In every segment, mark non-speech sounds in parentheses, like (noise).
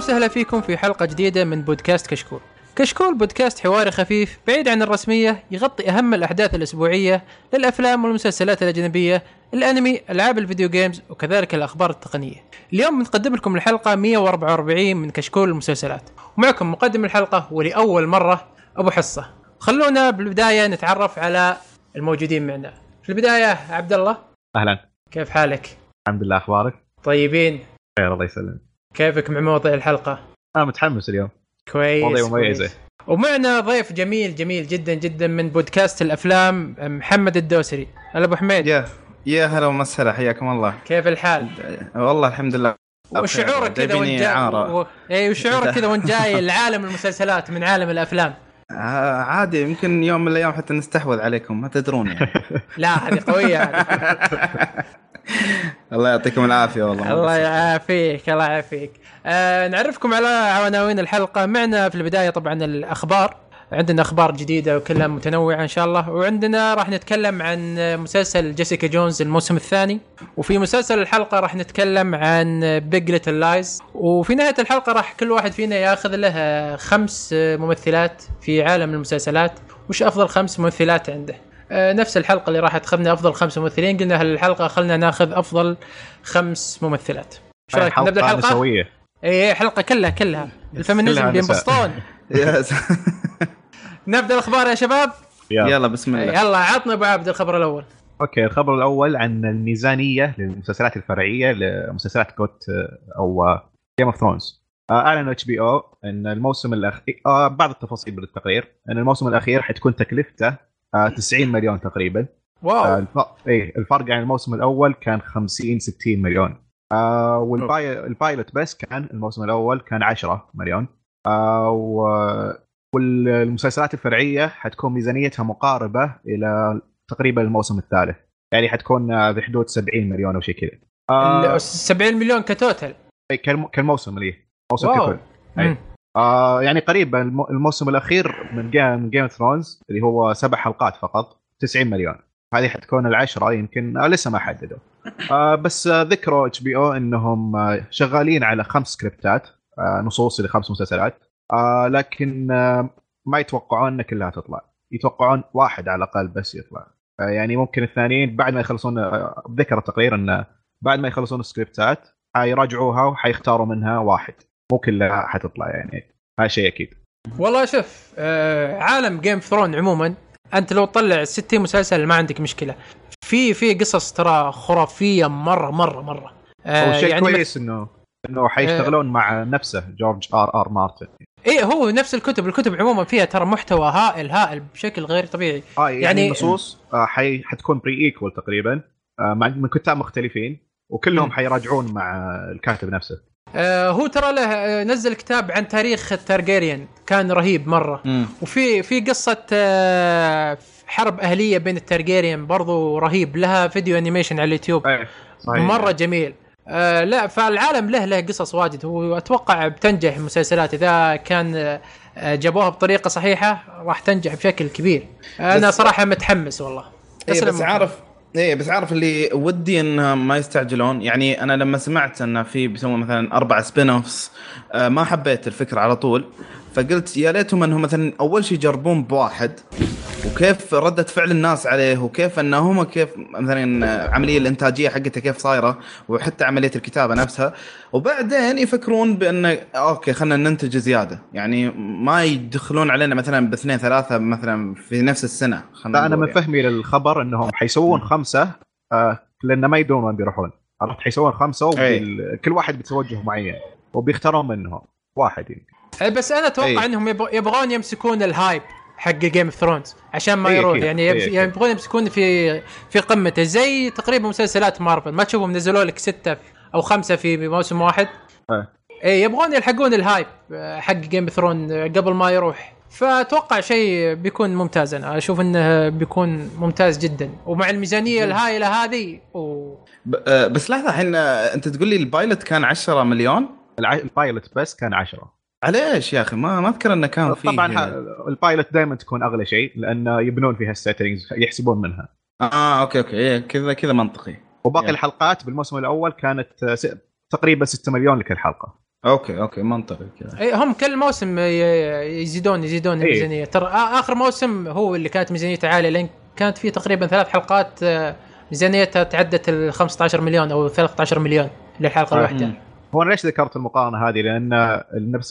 وسهلا فيكم في حلقة جديدة من بودكاست كشكول. كشكول بودكاست حواري خفيف بعيد عن الرسمية يغطي أهم الأحداث الأسبوعية للأفلام والمسلسلات الأجنبية، الأنمي، ألعاب الفيديو جيمز وكذلك الأخبار التقنية. اليوم بنقدم لكم الحلقة 144 من كشكول المسلسلات، ومعكم مقدم الحلقة ولأول مرة أبو حصة. خلونا بالبداية نتعرف على الموجودين معنا. في البداية عبد الله أهلا كيف حالك؟ الحمد لله أخبارك طيبين؟ خير الله يسلمك كيفك مع مواضيع الحلقة؟ أنا متحمس اليوم كويس مواضيع كويس. ومعنا ضيف جميل جميل جدا جدا من بودكاست الأفلام محمد الدوسري هلا أبو حميد يا يا هلا ومسهلا حياكم الله كيف الحال؟ والله الحمد لله وشعورك كذا وانت جاي. و... اي وشعورك (laughs) كذا وانت جاي لعالم المسلسلات من عالم الأفلام عادي يمكن يوم من الأيام حتى نستحوذ عليكم ما تدرون يعني. (laughs) لا هذه قوية. (laughs) الله يعطيكم العافية والله. الله يعافيك الله يعافيك. آه نعرفكم على عناوين الحلقة. معنا في البداية طبعا الأخبار. عندنا أخبار جديدة وكلها متنوعه إن شاء الله. وعندنا راح نتكلم عن مسلسل Jessica Jones الموسم الثاني. وفي مسلسل الحلقة راح نتكلم عن Big Little Lies وفي نهاية الحلقة راح كل واحد فينا ياخذ له خمس ممثلات في عالم المسلسلات. وش أفضل خمس ممثلات عنده؟ آه، نفس الحلقة اللي راح تاخذنا أفضل خمس ممثلين. قلنا هالحلقة خلنا ناخذ أفضل خمس ممثلات. إيش رأيك؟ نبدأ الحلقة؟ نسويه اي حلقة كلها كلها. ال feminism. بينبسطون. (laughs) (laughs) نبدأ الأخبار يا شباب؟ يلا. يلا بسم الله. يلا عطنا أبو عبد الخبر الأول. okay الخبر الأول عن الميزانية للمسلسلات الفرعية لمسلسلات GOT أو Game of Thrones أعلن HBO إن الموسم الاخير آه بعض التفاصيل بالتقرير. إن الموسم الأخير حتكون تكلفته آه 90 مليون تقريبا. آه wow الف... إيه الفرق عن الموسم الأول كان 50 60 مليون. آه وال pi... ال pilot بس كان الموسم الأول كان 10 مليون. آه و... والمسلسلات الفرعية حتكون ميزانيتها مقاربة إلى تقريبا الموسم الثالث. يعني حتكون آه، بحدود 70 مليون أو شيء كذا. آه ال 70 مليون ك total. كالم... كالموسم اللي موسم ككل. آه يعني قريب الم- الموسم الأخير من Game من Game Thrones اللي هو سبع حلقات فقط 90 مليون. هذه حتكون العشرة يمكن آه لسه ما حددوا. آه بس آه ذكروا HBO إنهم آه شغالين على خمس سكريبتات آه نصوص لخمس مسلسلات. آه لكن آه ما يتوقعون ان كلها تطلع. يتوقعون واحد على الأقل بس يطلع. آه يعني ممكن الثانيين بعد ما يخلصون آه ذكر التقرير إنه بعد ما يخلصون السكريبتات حيراجعوها وحيختاروا منها واحد. مو كلها حتطلع يعني. هذا شيء أكيد. والله شوف آه عالم Game Throne عموما أنت لو تطلع 60 مسلسل ما عندك مشكلة. في في قصص ترى خرافية مرة مرة مرة. آه هو شيء يعني كويس إنه إنه حيشتغلون مع نفسه جورج آر آر مارتن. إيه هو نفس الكتب. الكتب عموما فيها ترى محتوى هائل هائل بشكل غير طبيعي. آه يعني, يعني- النصوص آه حي حتكون prequel تقريبا آه من كتاب مختلفين وكلهم. حيراجعون مع الكاتب نفسه. آه هو ترى له آه نزل كتاب عن تاريخ التارجيريان. كان رهيب مرة. مم. وفي في قصة آه حرب أهلية بين التارجيريان برضو رهيب. لها فيديو animation على اليوتيوب. إيه صحيح. مرة جميل. آه لا فالعالم له له قصص واجد. هو أتوقع بتنجح المسلسلات. إذا كان آه، جابوها بطريقة صحيحة راح تنجح بشكل كبير. أنا صراحة متحمس والله. إيه بس عارف إيه بس عارف اللي ودي انهم ما يستعجلون. يعني أنا لما سمعت انه في بيسوون مثلا أربع سبين اوفس آه ما حبيت الفكرة على طول. فقلت يا ليتهم أنهم مثلا أول شيء يجربون بواحد وكيف ردة فعل الناس عليه وكيف أن هم كيف مثلا عملية الإنتاجية حقته كيف صايرة وحتى عملية الكتابة نفسها. وبعدين يفكرون بأن okay خلينا ننتج زيادة. يعني ما يدخلون علينا مثلا باثنين ثلاثة مثلا في نفس السنة خلينا لا أنا من يعني. فهمي للخبر إنهم حيسوون خمسة آه لأن ما يدرون وين بيروحون. عرفت؟ حيسوون خمسة إيه. وبال... كل واحد بتوجه معين وبيختارون منهم واحد يمكن آه، بس أنا أتوقع إيه. إنهم يبغ- يبغون يمسكون ال hype حق Game of Thrones عشان ما إيه يروح. يعني إيه. يبغون يمسكون في في قمته. زي تقريبا مسلسلات مارفل ما تشوفهم نزلوا لك ستة أو خمسة في موسم واحد؟ إيه. إيه يبغون يلحقون ال hype آه، حق Game of Throne قبل ما يروح. فأتوقع شيء بيكون ممتاز. أنا أشوف إنه بيكون ممتاز جدا. ومع الميزانية الهائلة هذه و... ب- آه، بس لحظة الحين آه، أنت تقول لي ال pilot كان 10 مليون؟ الع... ال pilot بس كان 10 عليش يا أخي؟ ما ما أذكر إنه كان فيه. طبعا ال pilot دائما تكون أغلى شيء لأن يبنون فيها ال settings يحسبون منها. آه okay okay. إيه، كذا كذا منطقي. وباقي يعني. الحلقات بالموسم الأول كانت آه، س... تقريبا 6 مليون لكل حلقة. okay okay. منطقي كذا. إيه، هم كل موسم ي- يزيدون يزيدون إيه. الميزانية. ترى آخر موسم هو اللي كانت ميزانيته عالية لأن كانت في تقريبا ثلاث حلقات آه، ميزانيتها تعدت ال 15 مليون أو 13 مليون للحلقة آه. الواحدة. هو أنا ليش ذكرت المقارنة هذه؟ لأن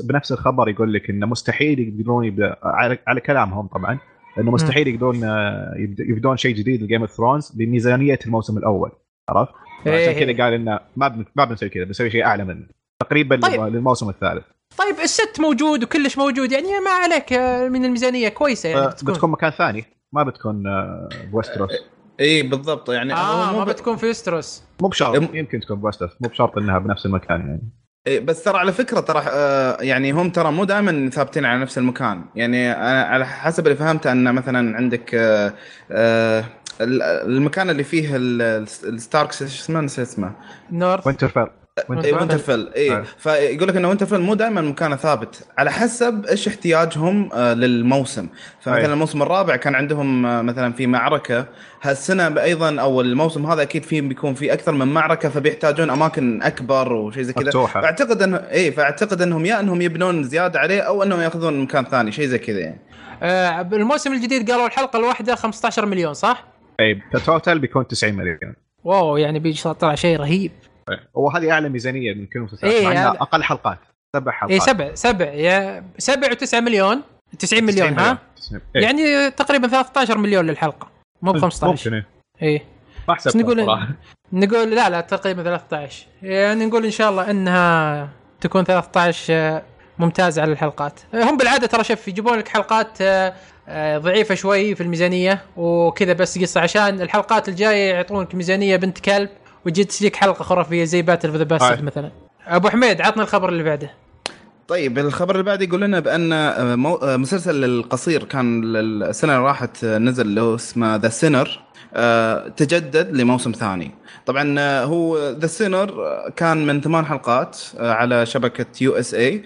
بنفس الخبر يقول لك إنه مستحيل يقدرون يبدا على, كلامهم طبعا إنه مستحيل يقدرون آه، يبد- يبدون شيء جديد ل Game of Thrones بميزانية الموسم الأول عرفت؟ إيه. عشان كذا قال إنه ما بن- ما بنسوي كذا بنسوي شيء أعلى منه تقريبا طيب. للموسم الثالث طيب ال set موجود وكلش موجود يعني ما عليك آه، من الميزانية كويسة يعني آه، بتكون, بتكون مكان ثاني ما بتكون ب Westeros اي بالضبط. يعني آه هو مو ما ب- بتكون في Westeros مو بشرط إم- يمكن تكون ب Westeros مو بشرط إنها بنفس المكان يعني. إيه، بس ترى على فكرة ترى آه، يعني هم ترى مو دائما ثابتين على نفس المكان. يعني أنا على حسب اللي فهمته أن مثلا عندك آه، آه، ال- المكان اللي فيه ال- ال- ال Starks إيش اسمه؟ نسيت اسمه. North. Winterfell Winterfell اي آه. فيقول لك ان Winterfell مو دائما مكانه ثابت على حسب إيش احتياجهم آه، للموسم فمثلا أي. الموسم الرابع كان عندهم آه، مثلا في معركة هالسنة أيضا أو الموسم هذا أكيد فيه بيكون في أكثر من معركة فبيحتاجون أماكن أكبر وشيء زي كذا. فأعتقد إنه اي فأعتقد إنهم يا إنهم يبنون زيادة عليه أو إنهم يأخذون مكان ثاني شيء زي كذا يعني آه الموسم الجديد قالوا الحلقة الواحدة 15 مليون صح؟ اي ال total بيكون 90 مليون wow يعني بيجي طلع شيء رهيب وهذه أعلى ميزانية من كل المسلسلات إيه، مع إنها هذا- أقل حلقات سبع حلقات. اي سبع سبع يا سبع و9 مليون 90 مليون ها؟ 90 إيه. يعني تقريبا 13 مليون للحلقة مو ب 15 ممكن إيه. اي ما بس حسبتها نقول نقول لا لا تقريبا 13 يعني نقول إن شاء الله إنها تكون 13 آه، ممتازه على الحلقات. هم بالعادة ترى شوف يجيبون لك حلقات آه، آه، ضعيفة شوي في الميزانية وكذا بس قصة عشان الحلقات الجاية يعطونك ميزانية بنت كلب وتجي تجيك حلقة خرافية زي Battle of the Bastards هاي. مثلا. أبو حميد عطنا الخبر اللي بعده. طيب الخبر اللي بعد يقول لنا بأن آه، آه، مسلسل القصير كان ال- السنة اللي راحت آه، نزل هو اسمه The Sinner تجدد لموسم ثاني. طبعا هو The Sinner كان من ثمان حلقات على شبكة USA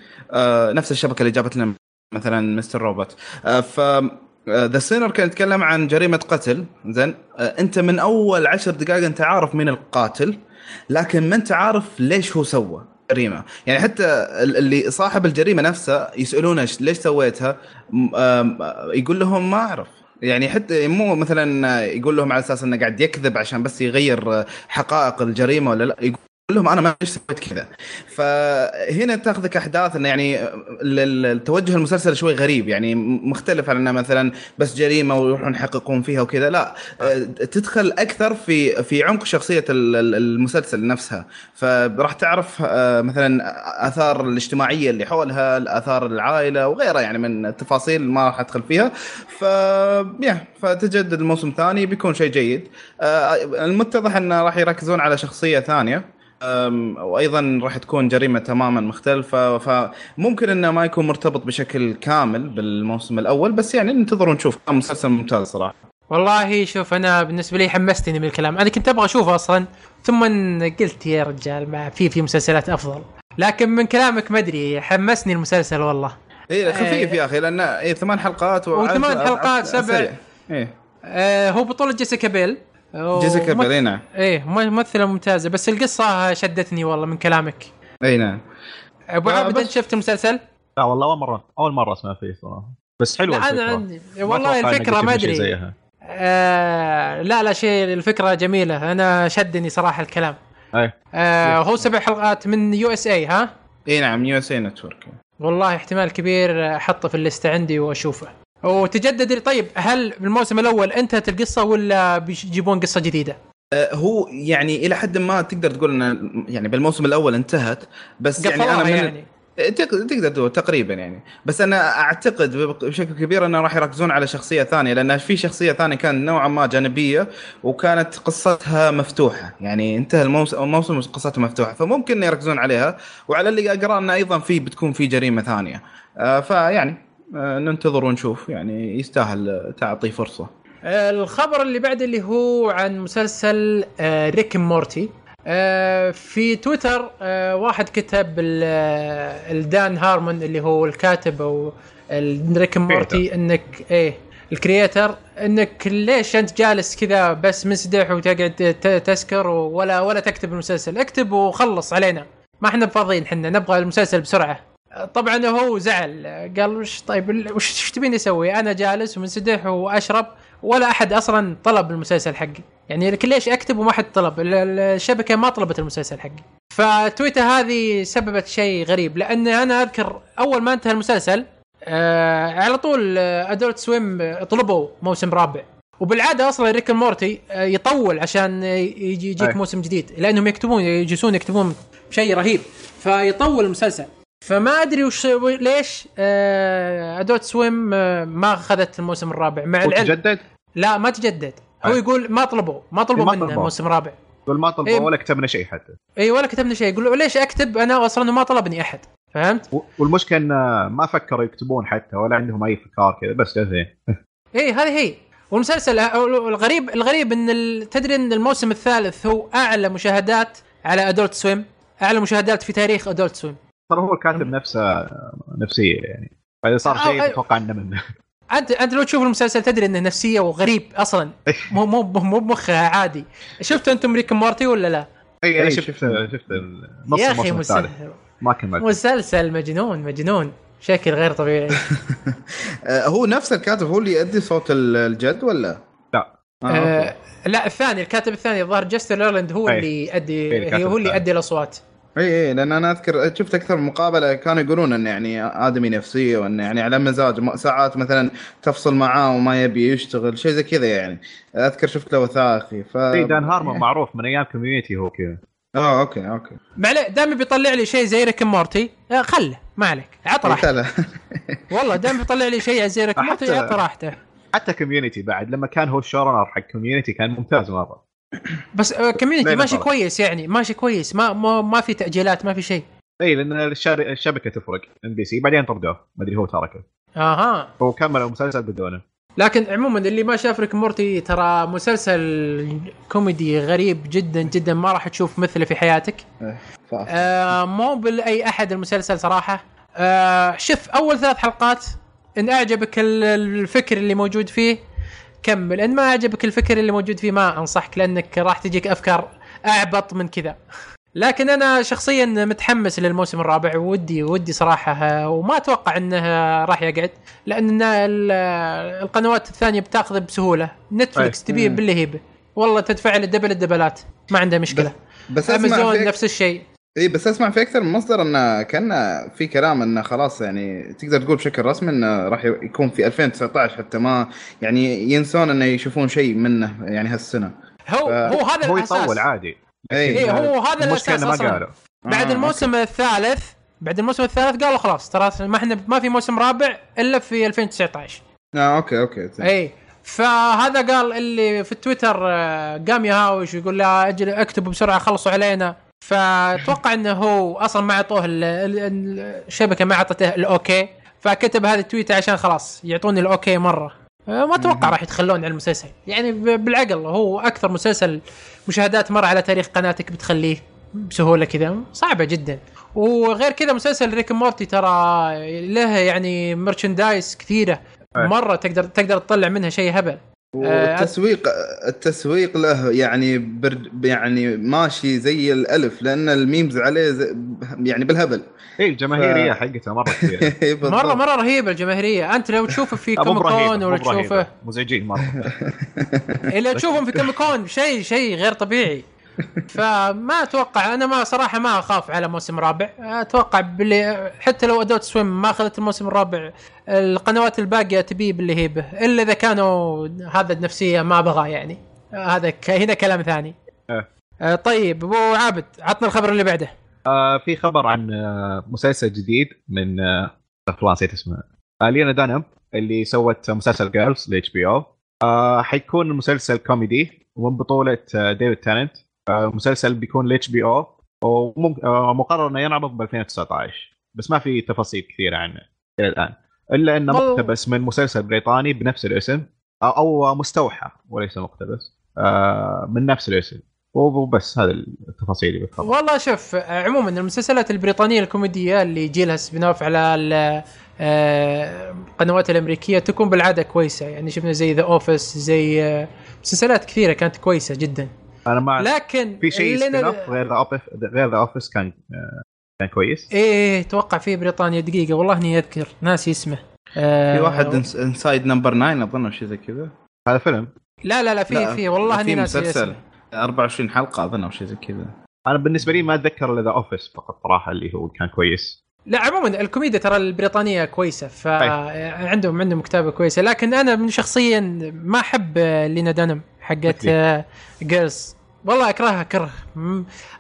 نفس الشبكة اللي جابت لنا مثلا Mr. Robot. ف The Sinner كان يتكلم عن جريمة قتل. زين. آه، أنت من أول عشر دقائق أنت عارف مين القاتل لكن ما أنت عارف ليش هو سوى جريمة. يعني حتى ال- اللي صاحب الجريمة نفسه يسألونه "إيش- ليش سويتها؟ آم، يقول لهم ما أعرف. يعني حتى مو مثلا يقول لهم على أساس إنه قاعد يكذب عشان بس يغير حقائق الجريمة ولا لا يقول لهم أنا ما سويت كذا. فهنا تاخذك أحداث إنه يعني ال- ال- التوجه المسلسل شوي غريب. يعني مختلف عن إنه مثلا بس جريمة ويروحون يحققون فيها وكذا. لا آه، تدخل أكثر في في عمق شخصية ال- ال- المسلسل نفسها. فراح تعرف آه، مثلا آثار الاجتماعية اللي حولها الاثار العائلة وغيرها يعني من التفاصيل ما راح أدخل فيها. ف يا فتجدد الموسم الثاني بيكون شيء جيد. آه، المتضح إنه راح يركزون على شخصية ثانية. وأيضا راح تكون جريمة تماما مختلفة فممكن إنه ما يكون مرتبط بشكل كامل بالموسم الأول بس يعني ننتظر ونشوف. مسلسل ممتاز صراحة. والله شوف أنا بالنسبة لي حمستني من الكلام. أنا كنت أبغى أشوفه أصلا ثم قلت يا رجال ما في في مسلسلات أفضل. لكن من كلامك ما أدري حمسني المسلسل والله. اي خفيف يا أخي لأن اي ثمان حلقات وثمان حلقات، سبع. إيه. آه هو بطولة جيسيكا بيل. جيسيكا نعم إيه ممثلة ممتازة بس القصة شدتني والله من كلامك. أي نعم. أبو آه، عابد بس- انت شفت المسلسل؟ لا والله أول مره أول مرة أسمع فيه صراحة. بس حلوة لا أنا. عندي والله الفكرة ما أدري. آه لا لا شيء الفكرة جميلة. أنا شدني صراحة الكلام. اي آه هو سبع حلقات من USA ها؟ أي نعم USA Network. والله احتمال كبير أحطه في الليستة عندي وأشوفه. وتجدد طيب هل بالموسم الأول انتهت القصة ولا بيجيبون قصة جديدة؟ آه، هو يعني إلى حد ما تقدر تقول إن يعني بالموسم الأول انتهت بس يعني أنا من يعني. تق- تقدر تقول تقريبا يعني. بس أنا أعتقد بشكل كبير إنه راح يركزون على شخصية ثانية لأن في شخصية ثانية كانت نوعا ما جانبية وكانت قصتها مفتوحة. يعني انتهى الموسم الموسم قصتها مفتوحة فممكن يركزون عليها وعلى اللي أقرأ إنه أيضا في بتكون في جريمة ثانية. آه، فيعني ننتظر ونشوف. يعني يستاهل تعطيه فرصة. الخبر اللي بعد اللي هو عن مسلسل آه، Rick Morty آه، في تويتر آه، واحد كتب ال- آه، الدان هارمون اللي هو الكاتب أو ال- Rick Morty إنك إيه ال creator إنك ليش أنت جالس كذا بس منسدح وتقعد تسكر ولا ولا تكتب المسلسل. اكتب وخلص علينا. ما إحنا فاضيين إحنا نبغى المسلسل بسرعة. طبعا هو زعل قال وش طيب وش تبيني أسوي؟ أنا جالس ومنسدح وأشرب ولا أحد أصلا طلب المسلسل حقي، يعني ليش أكتب وما حد طلب؟ ال- ال- الشبكة ما طلبت المسلسل حقي. فتويتر هذه سببت شيء غريب لأن أنا أذكر أول ما انتهى المسلسل آه على طول آه، ادولت سويم طلبوا موسم رابع وبالعادة أصلا Rick Morty آه، يطول عشان يجي يجيك. موسم جديد لأنهم يكتبون يجلسون يكتبون شيء رهيب فيطول المسلسل فما أدري وش ليش آه، Adult Swim آه، ما أخذت الموسم الرابع. مع العلم وتجدد؟ لا ما تجدد. هو. يقول ما طلبوا ما طلبوا ما منه طلبوا. موسم رابع يقول ما طلبوا إيه. ولا كتبنا شيء حتى. اي ولا كتبنا شيء. يقول ليش أكتب؟ أنا أصلا ما طلبني أحد. فهمت؟ والمشكلة إن ما فكروا يكتبون حتى ولا عندهم أي افكار كذا بس جالسين اي إيه، هذه هي. والمسلسل الغريب الغريب إن تدري إن الموسم الثالث هو أعلى مشاهدات على Adult Swim؟ أعلى مشاهدات في تاريخ Adult Swim. ترى هو الكاتب نفسه نفسية يعني فإذا صار شيء تتوقع إنه منه أنت أنت لو تشوف المسلسل تدري إنه نفسية وغريب أصلا مو مو مو بمخها عادي شفت أنتم Rick Morty ولا لا؟ اي أنا إي، شفت شفته. شفت نص يا أخي الموسم مس- الثالث ما كملت مسلسل مجنون مجنون بشكل غير طبيعي (laughs) آه، هو نفس الكاتب هو اللي يؤدي صوت ال- الجد ولا؟ لا. آه آه. لا الثاني الكاتب الثاني الظاهر جاستن رويلاند هو أي. اللي أي، يؤدي هو اللي. يؤدي الأصوات إي إي لأن أنا أذكر شفت أكثر من مقابلة كانوا يقولون انه يعني آدمي نفسيه وانه يعني على مزاج ساعات مثلا تفصل معاه وما يبي يشتغل شيء زي كذا يعني. أذكر شفت له وثائقي ف إي دان هارمون معروف من أيام Community هو كذا. آه okay okay. معليه دام بيطلع لي شيء زي Rick Morty آه، خله ما عليك عط راحته. (laughs) والله دام بيطلع لي شيء زي Rick Morty عط راحته. حتى Community بعد لما كان هو ال showrunner حق Community كان ممتاز مرة. بس Community لين ماشي طلع. كويس يعني ماشي كويس. ما ما, ما في تأجيلات ما في شيء. إي لأن الشبكة تفرق. NBC بعدين طردوه. ما أدري هو تركه. أها. هو كمل المسلسل بدونه. لكن عموما اللي ما شاف Rick Morty ترى مسلسل كوميدي غريب جدا جدا ما راح تشوف مثله في حياتك. ف... آه مو باي أحد المسلسل صراحة. آه شوف أول ثلاث حلقات إن أعجبك ال- الفكر اللي موجود فيه كمل إن ما اعجبك الفكر اللي موجود فيه ما أنصحك لأنك راح تجيك أفكار أعبط من كذا. لكن أنا شخصيا متحمس للموسم الرابع ودي ودي صراحة وما أتوقع إنه راح يقعد لأن ال- القنوات الثانية بتأخذه بسهولة. Netflix أي. تبيه مم. باللي يبيه والله تدفع له double الدبلات ما عنده مشكلة. بس أسمع امازون نفس الشيء. اي بس أسمع في أكثر من مصدر انه كأن في كلام انه خلاص يعني تقدر تقول بشكل رسمي إنه راح يكون في 2019 حتى ما يعني ينسون إنه يشوفون شيء منه يعني هالسنة. هو ف- هو هذا هو الأساس. يطول عادي. اي إيه، هو هذا الأساس ما قالوا بعد آه، الموسم الثالث بعد الموسم الثالث قالوا خلاص ترى ما إحنا ما في موسم رابع إلا في 2019 آه okay okay. اي فهذا قال اللي في التويتر آه، قام يهاوش ويقول لا أجل أكتبوا بسرعة خلصوا علينا. فأتوقع إنه هو أصلا ما أعطوه ال- ال- الشبكة ما أعطته ال okay. فكتب هذه التويته عشان خلاص يعطوني ال okay مرة. آه، ما أتوقع راح يتخلون عن المسلسل. يعني بالعقل هو أكثر مسلسل مشاهدات مر على تاريخ قناتك بتخليه بسهولة كذا. صعبة جدا. وغير كذا مسلسل Rick Morty ترى له يعني merchandise كثيرة. مرة تقدر تقدر تطلع منها شيء هبل. والتسويق التسويق له يعني برد يعني ماشي زي الألف لأن ال memes عليه زي يعني بالهبل. اي الجماهيرية ف- حقته مرة كثيرة. (laughs) بالضبط. مرة مرة رهيبة الجماهيرية. أنت لو تشوفه في (laughs) Comic Con ولا تشوفه مزعجين مرة. (laughs) الا تشوفهم في Comic Con شيء شيء غير طبيعي. فما أتوقع أنا ما صراحة ما أخاف على موسم رابع. أتوقع باللي حتى لو Adult Swim ما اخذت الموسم الرابع القنوات الباقية تبيه باللي يبيه إلا إذا كانوا هذا النفسيه ما بغى يعني. هذا ك- هنا كلام ثاني. إيه. آه، طيب أبو عابد عطنا الخبر اللي بعده. آه في خبر عن آه مسلسل جديد من آه نسيت اسمه. آه لينا دانهام اللي سوت مسلسل Girls ل HBO آه حيكون المسلسل كوميدي ومن بطولة آه ديفيد تينانت آه مسلسل بيكون ل HBO ومقرر انه ينعرض ب 2019 بس ما في تفاصيل كثيره عنه إلى الآن. إلا إنه مقتبس من مسلسل بريطاني بنفس الاسم أو, مستوحى وليس مقتبس آه من نفس الاسم. وبس هذا التفاصيل اللي والله شوف عموما المسلسلات البريطانية الكوميدية اللي يجي لها spin off على ال- آه، القنوات الأمريكية تكون بالعادة كويسة. يعني شفنا زي The Office زي آه، مسلسلات كثيرة كانت كويسة جدا. أنا ما لكن في شيء off غير The Office غير The Office كان كان كويس؟ إيه توقع في بريطانيا دقيقة والله إني أذكر ناسي اسمه. آه في واحد Inside Number 9 أظن أو شيء زي كذا. هذا فيلم؟ لا لا لا في في والله إني في ناسي مسلسل. اسمه. 24 حلقة أظن أو شيء زي كذا. أنا بالنسبة لي ما أتذكر إلا The Office فقط صراحة اللي هو كان كويس. لا عموما الكوميديا ترى البريطانية كويسة فعندهم عندهم كتابة كويسة لكن أنا من شخصيا ما أحب لينا دانهام. حقت. Girls. والله أكرهها كره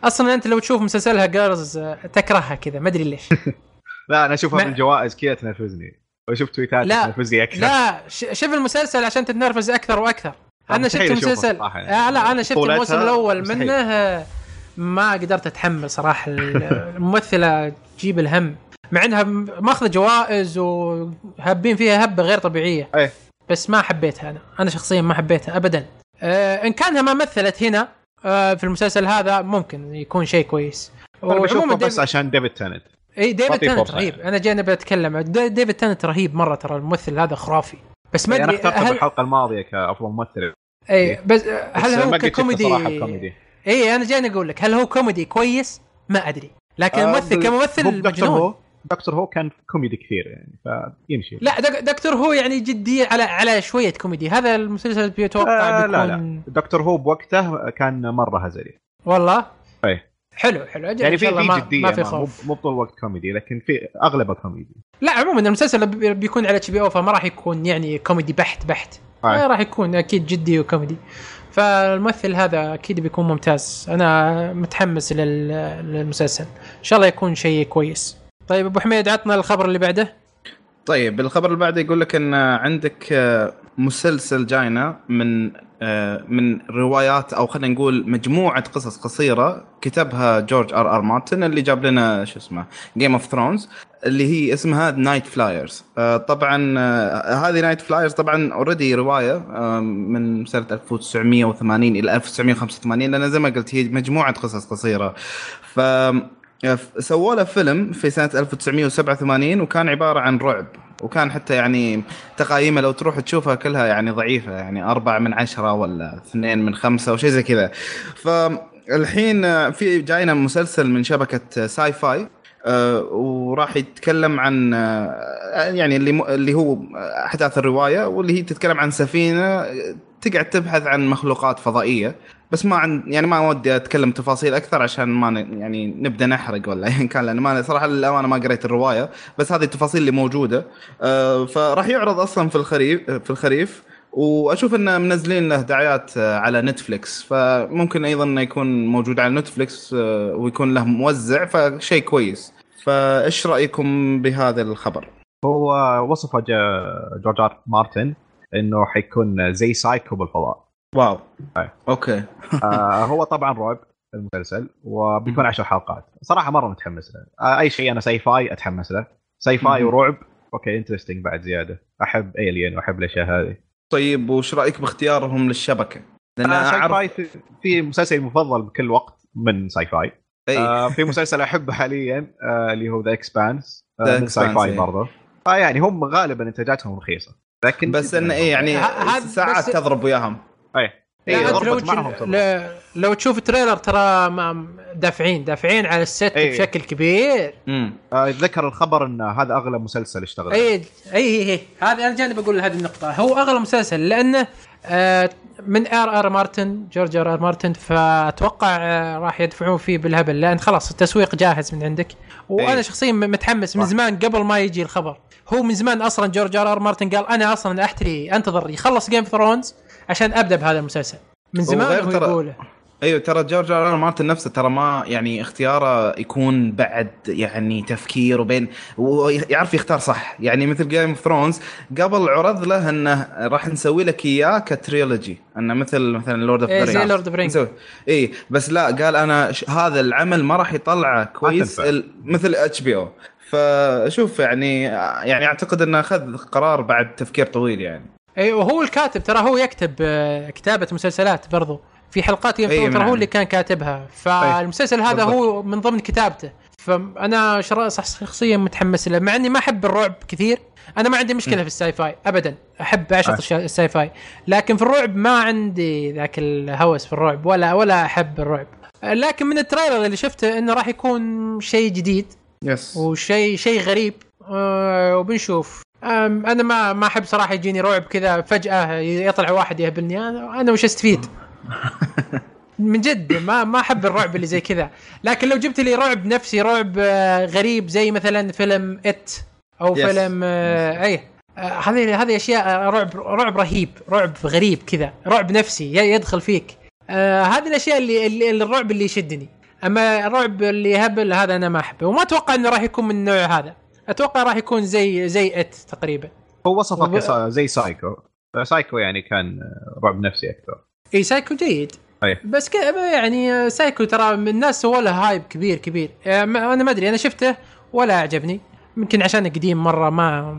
أصلا أنت لو تشوف مسلسلها Girls تكرهها كذا ما أدري ليش. (laughs) لا أنا أشوفها ما- من جوائز كذا تنرفزني. وشوف تويتات تنرفزني أكثر. لا شوف المسلسل عشان تتنرفز أكثر وأكثر. أنا شفت المسلسل. يعني. آه لا أنا شفت الموسم الأول مستحيل. منه ما قدرت أتحمل صراحة. الممثلة تجيب الهم. مع إنها ماخذة جوائز وهابين فيها هبة غير طبيعية. إيه. بس ما حبيتها أنا. أنا شخصيا ما حبيتها ابدا. آه إن كانها ما مثلت هنا آه في المسلسل هذا ممكن يكون شيء كويس. أنا بشوفه بس عشان ديفيد تينانت إي ديفيد تينانت فرصة رهيب. يعني. أنا جاي بتكلم. دي- ديفيد تينانت رهيب مرة ترى الممثل هذا خرافي. بس ما أنا أدري اخترته هل بالحلقة الماضية كأفضل ممثل. إي بس هل بس هو ككوميدي؟ إي أنا جاي أقول لك هل هو كوميدي كويس؟ ما أدري. لكن آه، الممثل بال- كممثل مجنون. Doctor Who كان كوميدي كثير يعني فيمشي. لا دك Doctor Who يعني جدي على على شوية كوميدي. هذا المسلسل بيتوقع آه بيكون لا. لا Doctor Who بوقته كان مرة هزلي. والله؟ إيه. حلو حلو. أجل يعني في في ما, جدية ما في خوف. مو طول الوقت كوميدي لكن في أغلبه كوميدي. لا عموما المسلسل بي- بيكون على HBO فما راح يكون يعني كوميدي بحت بحت. آه. راح يكون أكيد جدي وكوميدي. فالممثل هذا أكيد بيكون ممتاز. أنا متحمس لل- للمسلسل. إن شاء الله يكون شيء كويس. طيب أبو حميد عطنا الخبر اللي بعده. طيب الخبر اللي بعده يقول لك إن عندك آه، مسلسل جاينا من آه، من روايات أو خلينا نقول مجموعة قصص قصيرة كتبها جورج آر آر مارتن اللي جاب لنا شو اسمه Game of Thrones اللي هي اسمها Nightflyers طبعا آه، هذه Nightflyers طبعا already رواية آه، من سنة 1980 إلى 1985 لأن زي ما قلت هي مجموعة قصص قصيرة. ف سووا له فيلم في سنة 1987 وكان عبارة عن رعب وكان حتى يعني تقايمه لو تروح تشوفها كلها يعني ضعيفة يعني أربعة من عشرة ولا اثنين من خمسة أو شيء زي كذا. فالحين في جاينا مسلسل من شبكة ساي فاي آه، وراح يتكلم عن آه، يعني اللي اللي هو أحداث الرواية واللي هي تتكلم عن سفينة تقعد تبحث عن مخلوقات فضائية بس ما عن يعني ما ودي أتكلم تفاصيل أكثر عشان ما ن- يعني نبدأ نحرق ولا (laughs) ايا كان لأن ما صراحة للأمانة ما قريت الرواية بس هذه التفاصيل اللي موجودة. آه، فراح يعرض أصلا في الخريف في الخريف وأشوف ان منزلين له دعايات آه، على Netflix فممكن أيضا إنه يكون موجود على Netflix آه، ويكون له موزع فشيء كويس. فإيش رأيكم بهذا الخبر؟ هو وصفه جورج ار مارتن. إنه حيكون زي Psycho بالفضاء. Wow. أي. Okay. آه هو طبعا رعب المسلسل وبيكون عشر حلقات. صراحة مرة متحمس له. آه أي شيء أنا sci-fi أتحمس له. sci-fi. ورعب okay interesting بعد زيادة. أحب Alien وأحب الأشياء هذه. طيب وش رأيك باختيارهم للشبكة؟ لأن آه sci-fi في, في مسلسلي المفضل بكل وقت من sci-fi أي. آه في مسلسل أحبه حاليا آه اللي هو ذا Expanse آه من sci-fi. برضه. آه يعني هم غالبا إنتاجاتهم رخيصة. لكن بس انه إيه يعني ساعات بس- تضرب وياهم. أي. اي لو ضربت معهم. لا- لو تشوف ال trailer ترى ما- دافعين دافعين على الست إيه. بشكل كبير. امم آه ذكر الخبر إن هذا أغلى مسلسل اشتغل. اي اي اي اي هذا أنا جاني بقول هذه النقطة. هو أغلى مسلسل لأنه آه من R. R. Martin George R. R. Martin فأتوقع آه راح يدفعون فيه بالهبل لأن خلاص التسويق جاهز من عندك. وأنا إيه. شخصيا متحمس من. زمان قبل ما يجي الخبر. هو من زمان أصلا George R. R. Martin قال أنا أصلا أحتري أنتظر يخلص Game of Thrones عشان أبدأ بهذا المسلسل. من زمان هو يقوله. أيوه ترى George R. R. Martin نفسه ترى ما يعني اختياره يكون بعد يعني تفكير وبين ويعرف يختار صح. يعني مثل Game of Thrones قبل عرض له إنه راح نسوي لك اياه ك trilogy إنه مثل مثلا Lord of the زي the Rings. اي بس لا قال أنا ش... هذا العمل ما راح يطلعه كويس. ال... مثل HBO فشوف يعني يعني أعتقد إنه أخذ قرار بعد تفكير طويل يعني. اي وهو الكاتب ترى هو يكتب آه، كتابة مسلسلات برضو. في حلقات يمكن ترى. هو اللي كان كاتبها. فالمسلسل هذا بالضبط. هو من ضمن كتابته فانا شخصيا متحمس له. مع إني ما أحب الرعب كثير أنا ما عندي مشكلة في ال sci-fi ابدا. أحب أعشق آه. ال sci-fi لكن في الرعب ما عندي ذاك الهوس في الرعب ولا ولا أحب الرعب. لكن من ال trailer اللي شفته إنه راح يكون شيء جديد. yes وشيء شيء غريب. آه، وبنشوف. أنا ما ما أحب صراحة يجيني رعب كذا فجأة يطلع واحد يهبلني. أنا أنا وش استفيد؟ (laughs) من جد ما ما أحب الرعب اللي زي كذا. لكن لو جبت لي رعب نفسي رعب آه، غريب زي مثلا فيلم It أو Yes. فيلم آه، اي آه، هذه هذه أشياء رعب رعب رهيب رعب غريب كذا رعب نفسي يدخل فيك. هذه الأشياء اللي, اللي الرعب اللي يشدني. أما الرعب اللي يهبل هذا أنا ما أحبه. وما أتوقع إنه راح يكون من النوع هذا. أتوقع راح يكون زي زي It تقريبا. هو وصفه وب- زي سايكو سايكو يعني كان رعب نفسي أكثر. إي سايكو جيد. أيه. بس يعني آه، سايكو ترى من الناس سووا له hype كبير كبير. آه، أنا ما أدري أنا شفته ولا أعجبني. يمكن عشان قديم مرة ما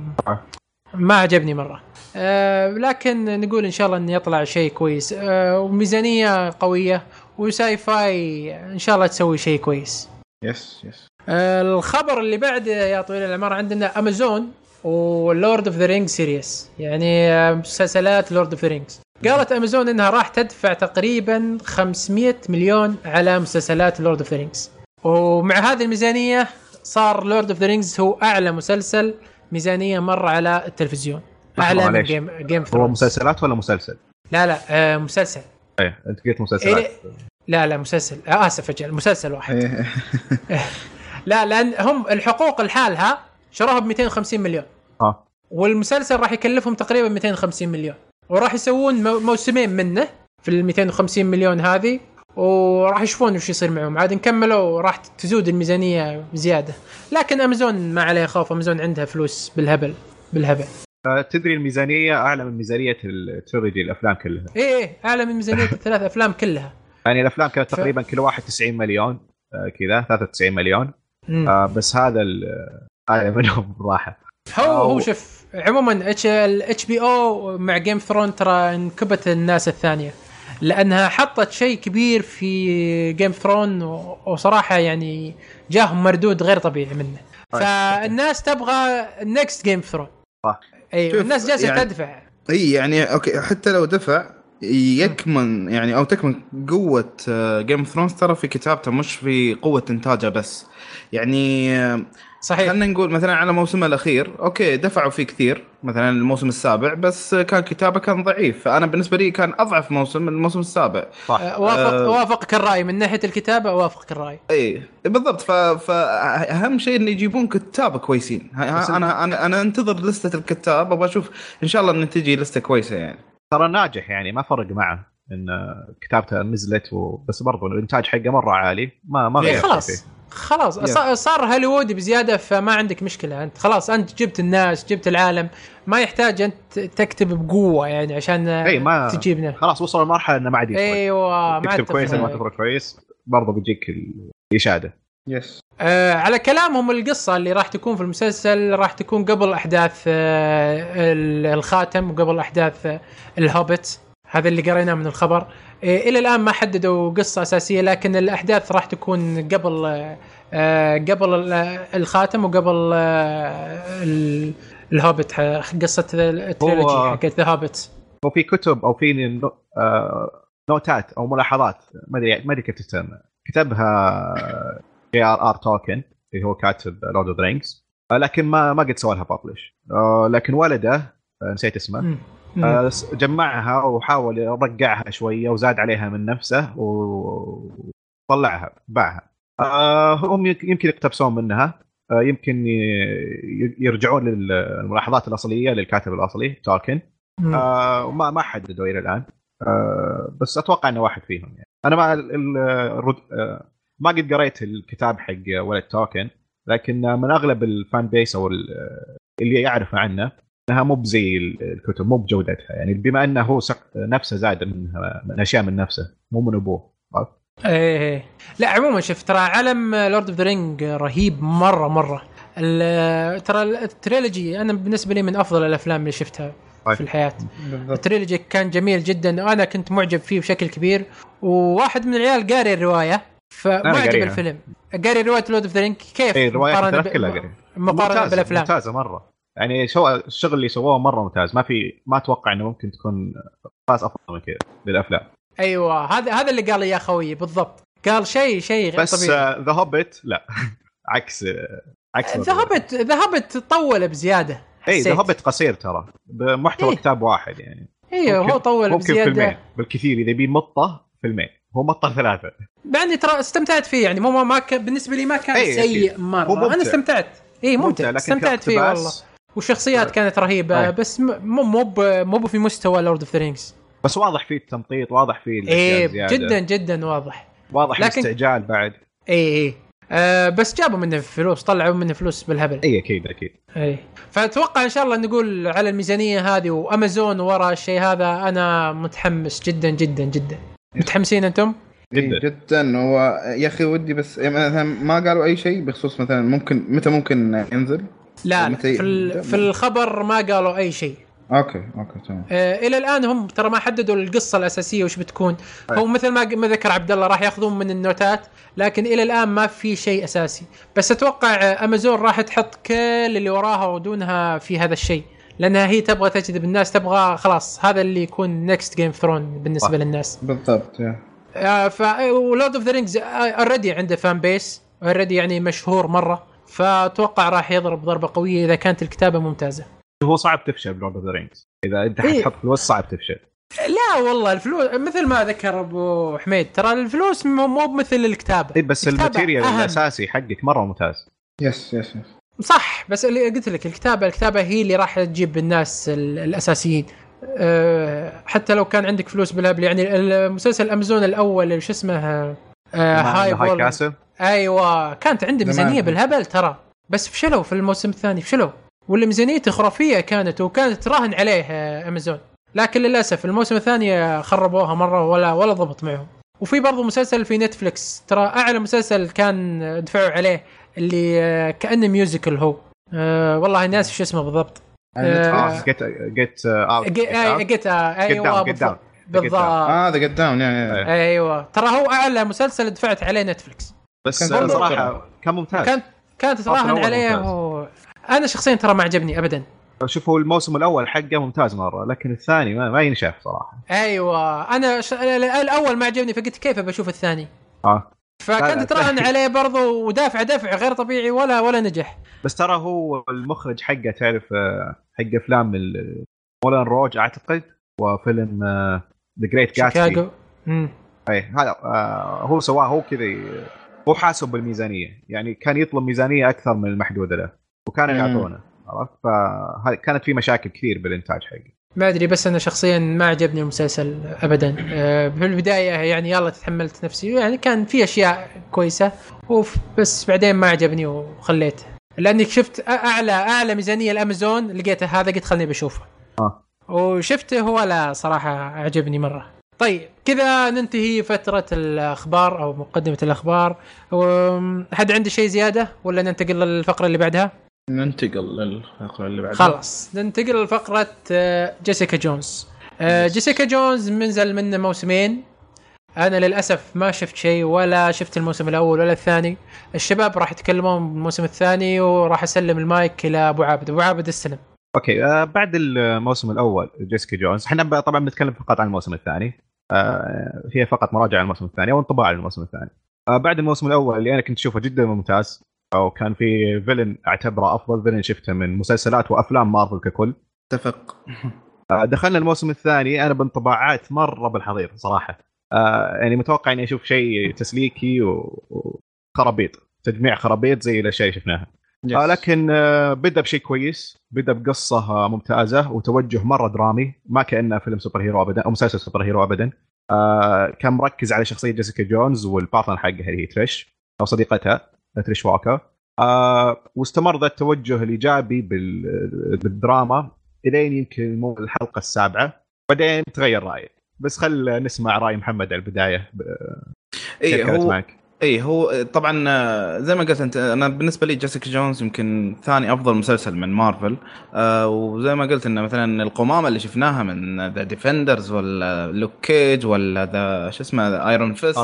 ما عجبني مرة. آه لكن نقول إن شاء الله إنه يطلع شيء كويس. آه وميزانية قوية و sci-fi إن شاء الله تسوي شيء كويس. yes yes آه الخبر اللي بعده يا طويل العمر عندنا امازون و Lord of the Rings series يعني آه، مسلسلات Lord of the Rings قالت أمازون إنها راح تدفع تقريبا 500 مليون على مسلسلات Lord of the Rings ومع هذه الميزانية صار Lord of the Rings هو أعلى مسلسل ميزانية مر على التلفزيون. أعلى من. Game Game هو مسلسلات ولا مسلسل؟ لا لا آه مسلسل. إيه أنت قلت مسلسلات. إيه لا لا مسلسل. آه آسف أجل مسلسل واحد. إيه. (laughs) لا لأن هم الحقوق لحالها شروها ب 250 مليون. آه. والمسلسل راح يكلفهم تقريبا 250 مليون. وراح يسوون مو- موسمين منه في ال 250 مليون هذه وراح يشوفون وش يصير معهم. عاد نكملوا راح تزود الميزانية زياده لكن امازون ما عليها خوف امازون عندها فلوس بالهبل بالهبل. آه، تدري الميزانية؟ أعلى من ميزانية ال trilogy الأفلام كلها. إيه إيه أعلى من ميزانية (laughs) الثلاث أفلام كلها. يعني الأفلام كانت ف- تقريبا كل واحد 90 مليون آه، كذا 93 مليون. آه، بس هذا اعلى (laughs) منهم راحه هو هو شوف عموما اتش الاتش بي أو مع Game of Thrones ترى انكبت الناس الثانية. لأنها حطت شيء كبير في Game of Thrones وصراحة يعني جاهم مردود غير طبيعي منه. طيب. فالناس تبغى next Game of Thrones صح. أي الناس جالسة يعني- تدفع. أي يعني okay حتى لو دفع يكمن يعني أو تكمن قوة Game of Thrones ترى في كتابته مش في قوة إنتاجه بس. يعني آه، صحيح خلينا نقول مثلا على موسمه الأخير okay دفعوا فيه كثير مثلا الموسم السابع بس كان كتابه كان ضعيف فأنا بالنسبة لي كان أضعف موسم من الموسم السابع صح أه، وافق آه. وافقك الراي من ناحية الكتابة اوافقك الراي إي بالضبط. فاهم شيء انه يجيبون كتاب كويسين أنا أنا أنا أنتظر لستة الكتاب أبغى أشوف إن شاء الله إن تجي لستة كويسة يعني ترى ناجح يعني ما فرق معه إن كتابته نزلت و... بس برضو الإنتاج حقه مرة عالي ما ما غير خلاص فيه. خلاص يا. صار- هوليوودي بزيادة فما عندك مشكلة. أنت خلاص أنت جبت الناس جبت العالم. ما يحتاج أنت تكتب بقوة يعني عشان إي ما تجيبنا. خلاص وصل لمرحلة إنه ما عاد يفرق أيوه ما عاد تكتب كويس ما تفرق كويس برضو بيجيك الإشادة. يس آه على كلامهم القصة اللي راح تكون في المسلسل راح تكون قبل أحداث آه ال- الخاتم وقبل أحداث آه الهوبت هذا اللي قريناه من الخبر. آه إلى الآن ما حددوا قصة أساسية لكن الأحداث راح تكون قبل آه قبل ال- الخاتم وقبل آه ال- الهوبت قصة ال trilogy حقت The Hobbit وفي كتب أو في. آه... notes ات أو ملاحظات ما أدري ما أدري كيف تسمى. كتبها J. R. R. Tolkien اللي هو كاتب Lord of the Rings لكن ما ما قد سوى لها publish لكن ولده نسيت اسمه جمعها وحاول يرقعها شوية وزاد عليها من نفسه وطلعها باعها. آه هم يمكن يقتبسون منها. آه يمكن يرجعون للملاحظات الأصلية للكاتب الأصلي توكن آه وما ما حددوا إلى الآن. آه بس أتوقع إنه واحد فيهم يعني. أنا ما آه ما قد قريت الكتاب حق ولد توكن لكن من أغلب الفان بيس أو ال- اللي يعرف عنه إنها مو بزي ال- الكتب مو بجودتها يعني بما إنه هو سق- نفسه زاد منها من أشياء من نفسه مو من أبوه عرفت؟ إيه إيه. لا عموما شوف ترى علم Lord of the Rings رهيب مرة مرة ال- ترى ال trilogy أنا بالنسبة لي من أفضل الأفلام اللي شفتها طيب. في الحياة ال trilogy كان جميل جدا وأنا كنت معجب فيه بشكل كبير وواحد من العيال قاري الرواية فمعجب. الفيلم قاري رواية Lord of the Rings كيف اي كلها قريت. مقارنة ممتازة- بالأفلام ممتازة مرة يعني شو الشغل اللي سووه مرة ممتاز. ما في ما أتوقع إنه ممكن تكون خلاص أفضل من كذا للأفلام. أيوه هذا هذا اللي قال يا خوي بالضبط. قال شيء شيء غير بس طبيعي. ذا هوبيت لا. (laughs) عكس آه، عكس ذا هوبيت ذا هوبيت طول بزيادة. اي ذا. هوبيت قصير ترى. بمحتوى إيه. كتاب واحد يعني. أيوه ممكن- هو طول ممكن فيلمين. بزياده بالكثير إذا يبي يمطه فيلمين. هو مطه ثلاثة. مع إني ترى استمتعت فيه يعني مو ما كان بالنسبة لي ما كان إيه، سيء. مرة. ممتع. أنا استمتعت. اي ممتع, لكن استمتعت فيه والله. والشخصيات كانت رهيبة أي. بس مو مو مو في مستوى Lord of the Rings بس واضح فيه التمطيط واضح فيه إيه زيادة. جدا جدا واضح. واضح لكن- الاستعجال بعد. اي اي آه بس جابوا منه فلوس طلعوا منه فلوس بالهبل. اي أكيد أكيد. اي فأتوقع إن شاء الله نقول على الميزانية هذه وأمازون ورا الشيء هذا أنا متحمس جدا جدا جدا. متحمسين أنتم؟ جدا. جدا جدا. هو يا أخي ودي بس يعني مثلا ما قالوا أي شيء بخصوص مثلا ممكن متى ممكن ينزل؟ لا, لا في, ال- في الخبر ما قالوا أي شيء. أوكي أوكي تمام. آه إلى الآن هم ترى ما حددوا القصة الأساسية وش بتكون. هو مثل ما ما ذكر عبد الله راح ياخذون من النوتات لكن إلى الآن ما في شيء أساسي. بس أتوقع آه، أمازون راح تحط كل اللي وراها ودونها في هذا الشيء. لأنها هي تبغى تجذب الناس تبغى خلاص هذا اللي يكون next Game of Thrones بالنسبة. للناس. بالضبط. آه ف و Lord of the Rings already عنده fan base already يعني مشهور مرة. فأتوقع راح يضرب ضربة قوية إذا كانت الكتابة ممتازة. هو صعب تفشل ب Lord of the Rings إذا أنت إيه. حتحط فلوس صعب تفشل. لا والله الفلوس مثل ما ذكر أبو حميد ترى الفلوس مو مو مثل الكتابة. اي بس ال material. الأساسي حقك مرة ممتاز. yes yes yes صح بس اللي قلت لك الكتابه الكتابة هي اللي راح تجيب الناس ال- الأساسيين. أه حتى لو كان عندك فلوس بالهبل يعني المسلسل امازون الأول شو اسمه؟ أه High High Castle؟ أيوه كانت عنده. ميزانية بالهبل ترى. بس فشلوا في الموسم الثاني فشلوا واللي ميزانيته خرافية كانت وكانت تراهن عليه آه، أمازون. لكن للأسف الموسم الثاني خربوها مرة ولا ولا ضبط معهم. وفي برضو مسلسل في نتفلكس ترى أعلى مسلسل كان دفعوا عليه اللي آه، كأنه musical هو. أه والله ناس شو اسمه بالضبط. آه، جيت جيت اوت جيت أيوه بالضبط. بالضبط. آه The Get Down yeah yeah. أيوه. ترى هو أعلى مسلسل دفعت عليه نتفلكس بس كان آه، صراحة كان ممتاز. كانت كانت تراهن عليه ممتاز. و... أنا شخصيا ترى ما عجبني ابدا. شوف هو الموسم الأول حقه ممتاز مرة لكن الثاني ما, ما ينشاف صراحة. أيوه. أنا ش... الأول ما عجبني فقلت كيف بشوف الثاني؟ آه. فكنت تراهن (laughs) عليه برضو ودافع دفع غير طبيعي ولا ولا نجح. بس ترى هو المخرج حقه تعرف آه، حق أفلام ال- مولان روج أعتقد وفيلم ذا جريت جاتسبي شيكاغو اي هذا آه، هو سواه هو كذا هو حاسب بالميزانية. يعني كان يطلب ميزانية أكثر من المحدودة له وكانوا. يعطونه عرفت؟ فكانت في مشاكل كثير بالإنتاج حقه. ما أدري بس أنا شخصيا ما عجبني المسلسل ابدا. آه، في البداية يعني يلا تحملت نفسي. يعني كان في أشياء كويسة وف- بس بعدين ما عجبني وخليته لأني شفت أعلى أعلى ميزانية الأمازون لقيته هذا قلت خلني بشوفه. وشفته هو لا صراحة عجبني مرة. طيب كذا ننتهي فترة الأخبار أو مقدمة الأخبار. حد عنده شيء زيادة ولا ننتقل للفقرة اللي بعدها؟ ننتقل للفقرة اللي بعدها. خلاص ننتقل لفقرة آه، جيسيكا جونز. آه، جيسيكا. جونز منزل منه موسمين. أنا للأسف ما شفت شيء ولا شفت الموسم الأول ولا الثاني. الشباب راح يتكلمون بالموسم الثاني وراح أسلم المايك إلى أبو عابد. أبو عابد استلم أوكي آه بعد الموسم الأول جيسيكا جونز. إحنا طبعا بنتكلم فقط عن الموسم الثاني. آه هي فقط مراجعة عن الموسم الثاني أو انطباع عن الموسم الثاني. آه بعد الموسم الأول اللي أنا كنت أشوفه جدا ممتاز أو كان في villain اعتبره أفضل villain شفته من مسلسلات وأفلام مارفل ككل. اتفق. آه دخلنا الموسم الثاني أنا بانطباعات مرة بالحضيض صراحة. آه يعني متوقع إني أشوف شيء تسليكي وخرابيط تجميع خرابيط زي الأشياء اللي شفناها. آه لكن آه بدا بشيء كويس بدا بقصة آه ممتازة وتوجه مرة درامي ما كأنه فيلم superhero ابدا أو مسلسل superhero ابدا. كان مركز على شخصية جيسيكا جونز وال partner حقها اللي هي تريش أو صديقتها تريش واكر. واستمر ذا التوجه الإيجابي بال- بالدراما إلين يمكن مو الحلقة السابعة بعدين تغير رايي بس خل نسمع رأي محمد على البداية اي كانت هو معك؟ اي هو طبعا آه، زي ما قلت أنت أنا بالنسبة لي جيسيكا جونز يمكن ثاني أفضل مسلسل من مارفل. آه وزي ما قلت إنه مثلا القمامة اللي شفناها من The Defenders ولا Luke Cage ولا ذا شو اسمه Iron Fist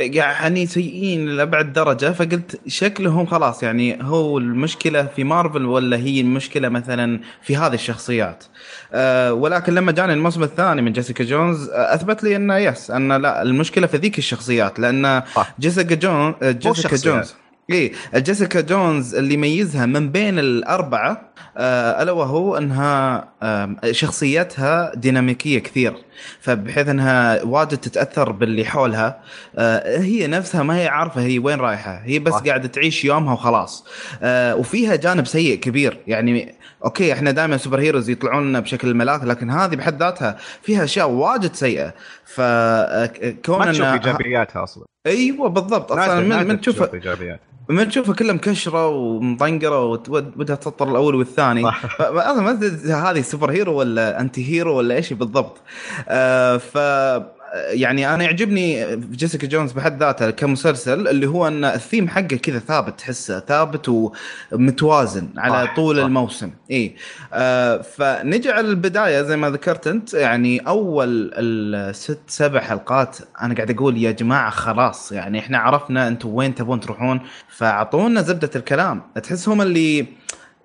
يعني سيئين لابعد درجة فقلت شكلهم خلاص يعني هو المشكلة في مارفل ولا هي المشكلة مثلا في هذه الشخصيات. أه ولكن لما جاني الموسم الثاني من جيسيكا جونز آه، أثبت لي إنه yes ان لا المشكلة في ذيك الشخصيات لأن جيسيكا جون جيسيكا جونز اي جيسيكا جونز اللي يميزها من بين الأربعة آه ألا وهو أنها آه شخصيتها ديناميكية كثير. فبحيث أنها واجد تتأثر باللي حولها آه هي نفسها ما هي عارفة هي وين رايحة. هي بس قاعدة تعيش يومها وخلاص. آه وفيها جانب سيء كبير. يعني أوكي إحنا دائما superheroes يطلعون لنا بشكل ملاك لكن هذه بحد ذاتها فيها أشياء واجد سيئة. فكون ما تشوف إيجابياتها أصلا. أيوه بالضبط. أصلا من, من تشوف إيجابيات. من تشوفها كلها مكشره ومطنقره وبدها تسطر الأول والثاني. أصلا ما هذه superhero ولا anti-hero ولا إيش بالضبط. آه ف يعني أنا يعجبني جيسيكا جونز بحد ذاتها كمسلسل اللي هو أن الثيم حقه كذا ثابت تحسه ثابت ومتوازن على صح طول صح. الموسم. اي آه فنجي على البداية زي ما ذكرت انت يعني أول الست سبع حلقات أنا قاعد أقول يا جماعة خلاص يعني إحنا عرفنا أنتم وين تبون تروحون فأعطونا زبدة الكلام. تحسهم اللي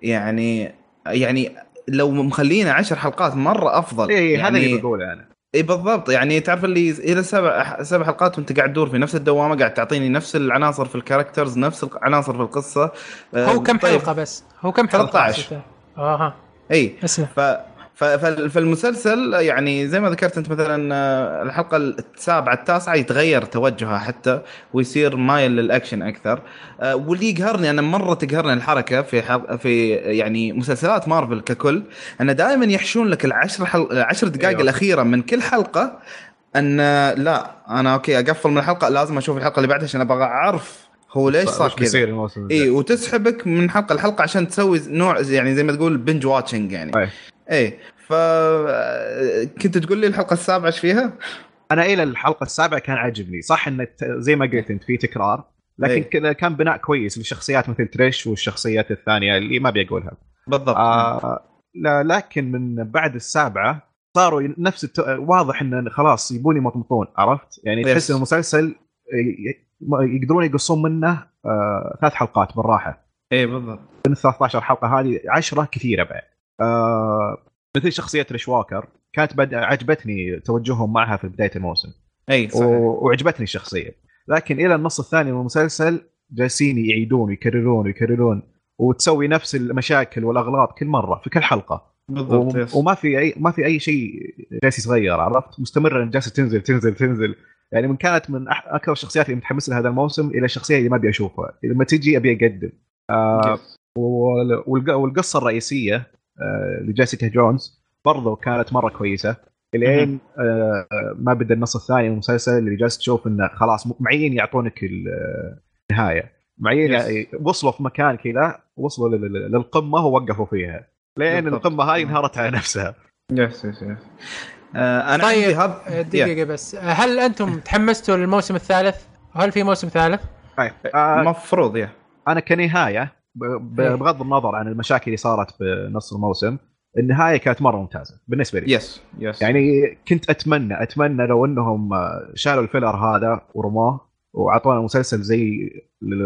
يعني يعني لو مخلينا عشر حلقات مرة أفضل اي يعني هذا اللي بقوله أنا. إي بالضبط. يعني تعرف اللي إلى سبع سبع حلقات وانت قاعد تدور في نفس الدوامة قاعد تعطيني نفس العناصر في ال characters نفس العناصر في القصة. هو كم طيب. حلقة بس؟ هو كم حلقة؟ 13 أها إي. اسمع. ف فالمسلسل يعني زي ما ذكرت أنت مثلا آه، الحلقة السابعه التاسعة يتغير توجهها حتى ويصير مايل للأكشن أكثر آه، واللي يقهرني أنا مرة تقهرني الحركة في في يعني مسلسلات مارفل ككل انه دائما يحشون لك العشر حل... العشر دقائق أيوة. الأخيرة من كل حلقة أن لا أنا أوكي أقفل من الحلقة لازم أشوف الحلقة اللي بعدها عشان أبغى أعرف هو ليش صار كذا إي وتسحبك من حلقة لحلقة عشان تسوي نوع يعني زي ما تقول binge watching يعني أي. إيه. ف كنت تقول لي الحلقة السابعة إيش فيها؟ أنا إلى الحلقة السابعة كان عاجبني. صح انه زي ما قلت أنت في تكرار لكن أيه. كان بناء كويس لشخصيات مثل تريش والشخصيات الثانية اللي ما أبي أقولها. بالضبط. آه لا لكن من بعد السابعة صاروا نفس الت... واضح إن خلاص يبون يمطمطون عرفت؟ يعني تحس المسلسل يقدرون يقصون منه آه ثلاث حلقات بالراحة. إيه بالضبط. من 13 حلقة هذه 10 كثيرة بعد. آه مثل شخصية ريش واكر كانت بد... عجبتني توجههم معها في بداية الموسم. أي صحيح. و... وعجبتني الشخصية. لكن إلى النص الثاني من المسلسل جالسين يعيدون ويكررون ويكررون وتسوي نفس المشاكل والأغلاط كل مرة في كل حلقة. بالضبط و... وما في اي ما في أي شيء جالس يتغير عرفت؟ مستمرة جالسة تنزل تنزل تنزل. يعني من كانت من أح... أكثر الشخصيات اللي متحمس لها هذا الموسم إلى الشخصية اللي ما أبي أشوفها. لما تجي أبي أقدم. آه والقصة الرئيسية آه، لجيسيكا جونز. برضو كانت مرة كويسة. إلين آه، ما بدأ النص الثاني من المسلسل اللي جالس تشوف إنه خلاص معين يعطونك النهايه معين يعني وصلوا في مكان كذا وصلوا للقمة ووقفوا فيها. لين القمة هاي انهارت على نفسها. yes yes yes آه أنا طيب هذا دقيقة بس. هل أنتم (laughs) تحمستوا للموسم الثالث؟ هل في موسم ثالث؟ طيب المفروض yeah أنا كنهاية. بغض النظر عن المشاكل اللي صارت بنص الموسم النهاية كانت مرة ممتازة بالنسبة لي. yes yes يعني كنت أتمنى أتمنى لو إنهم شالوا ال filler هذا ورموه وأعطونا مسلسل زي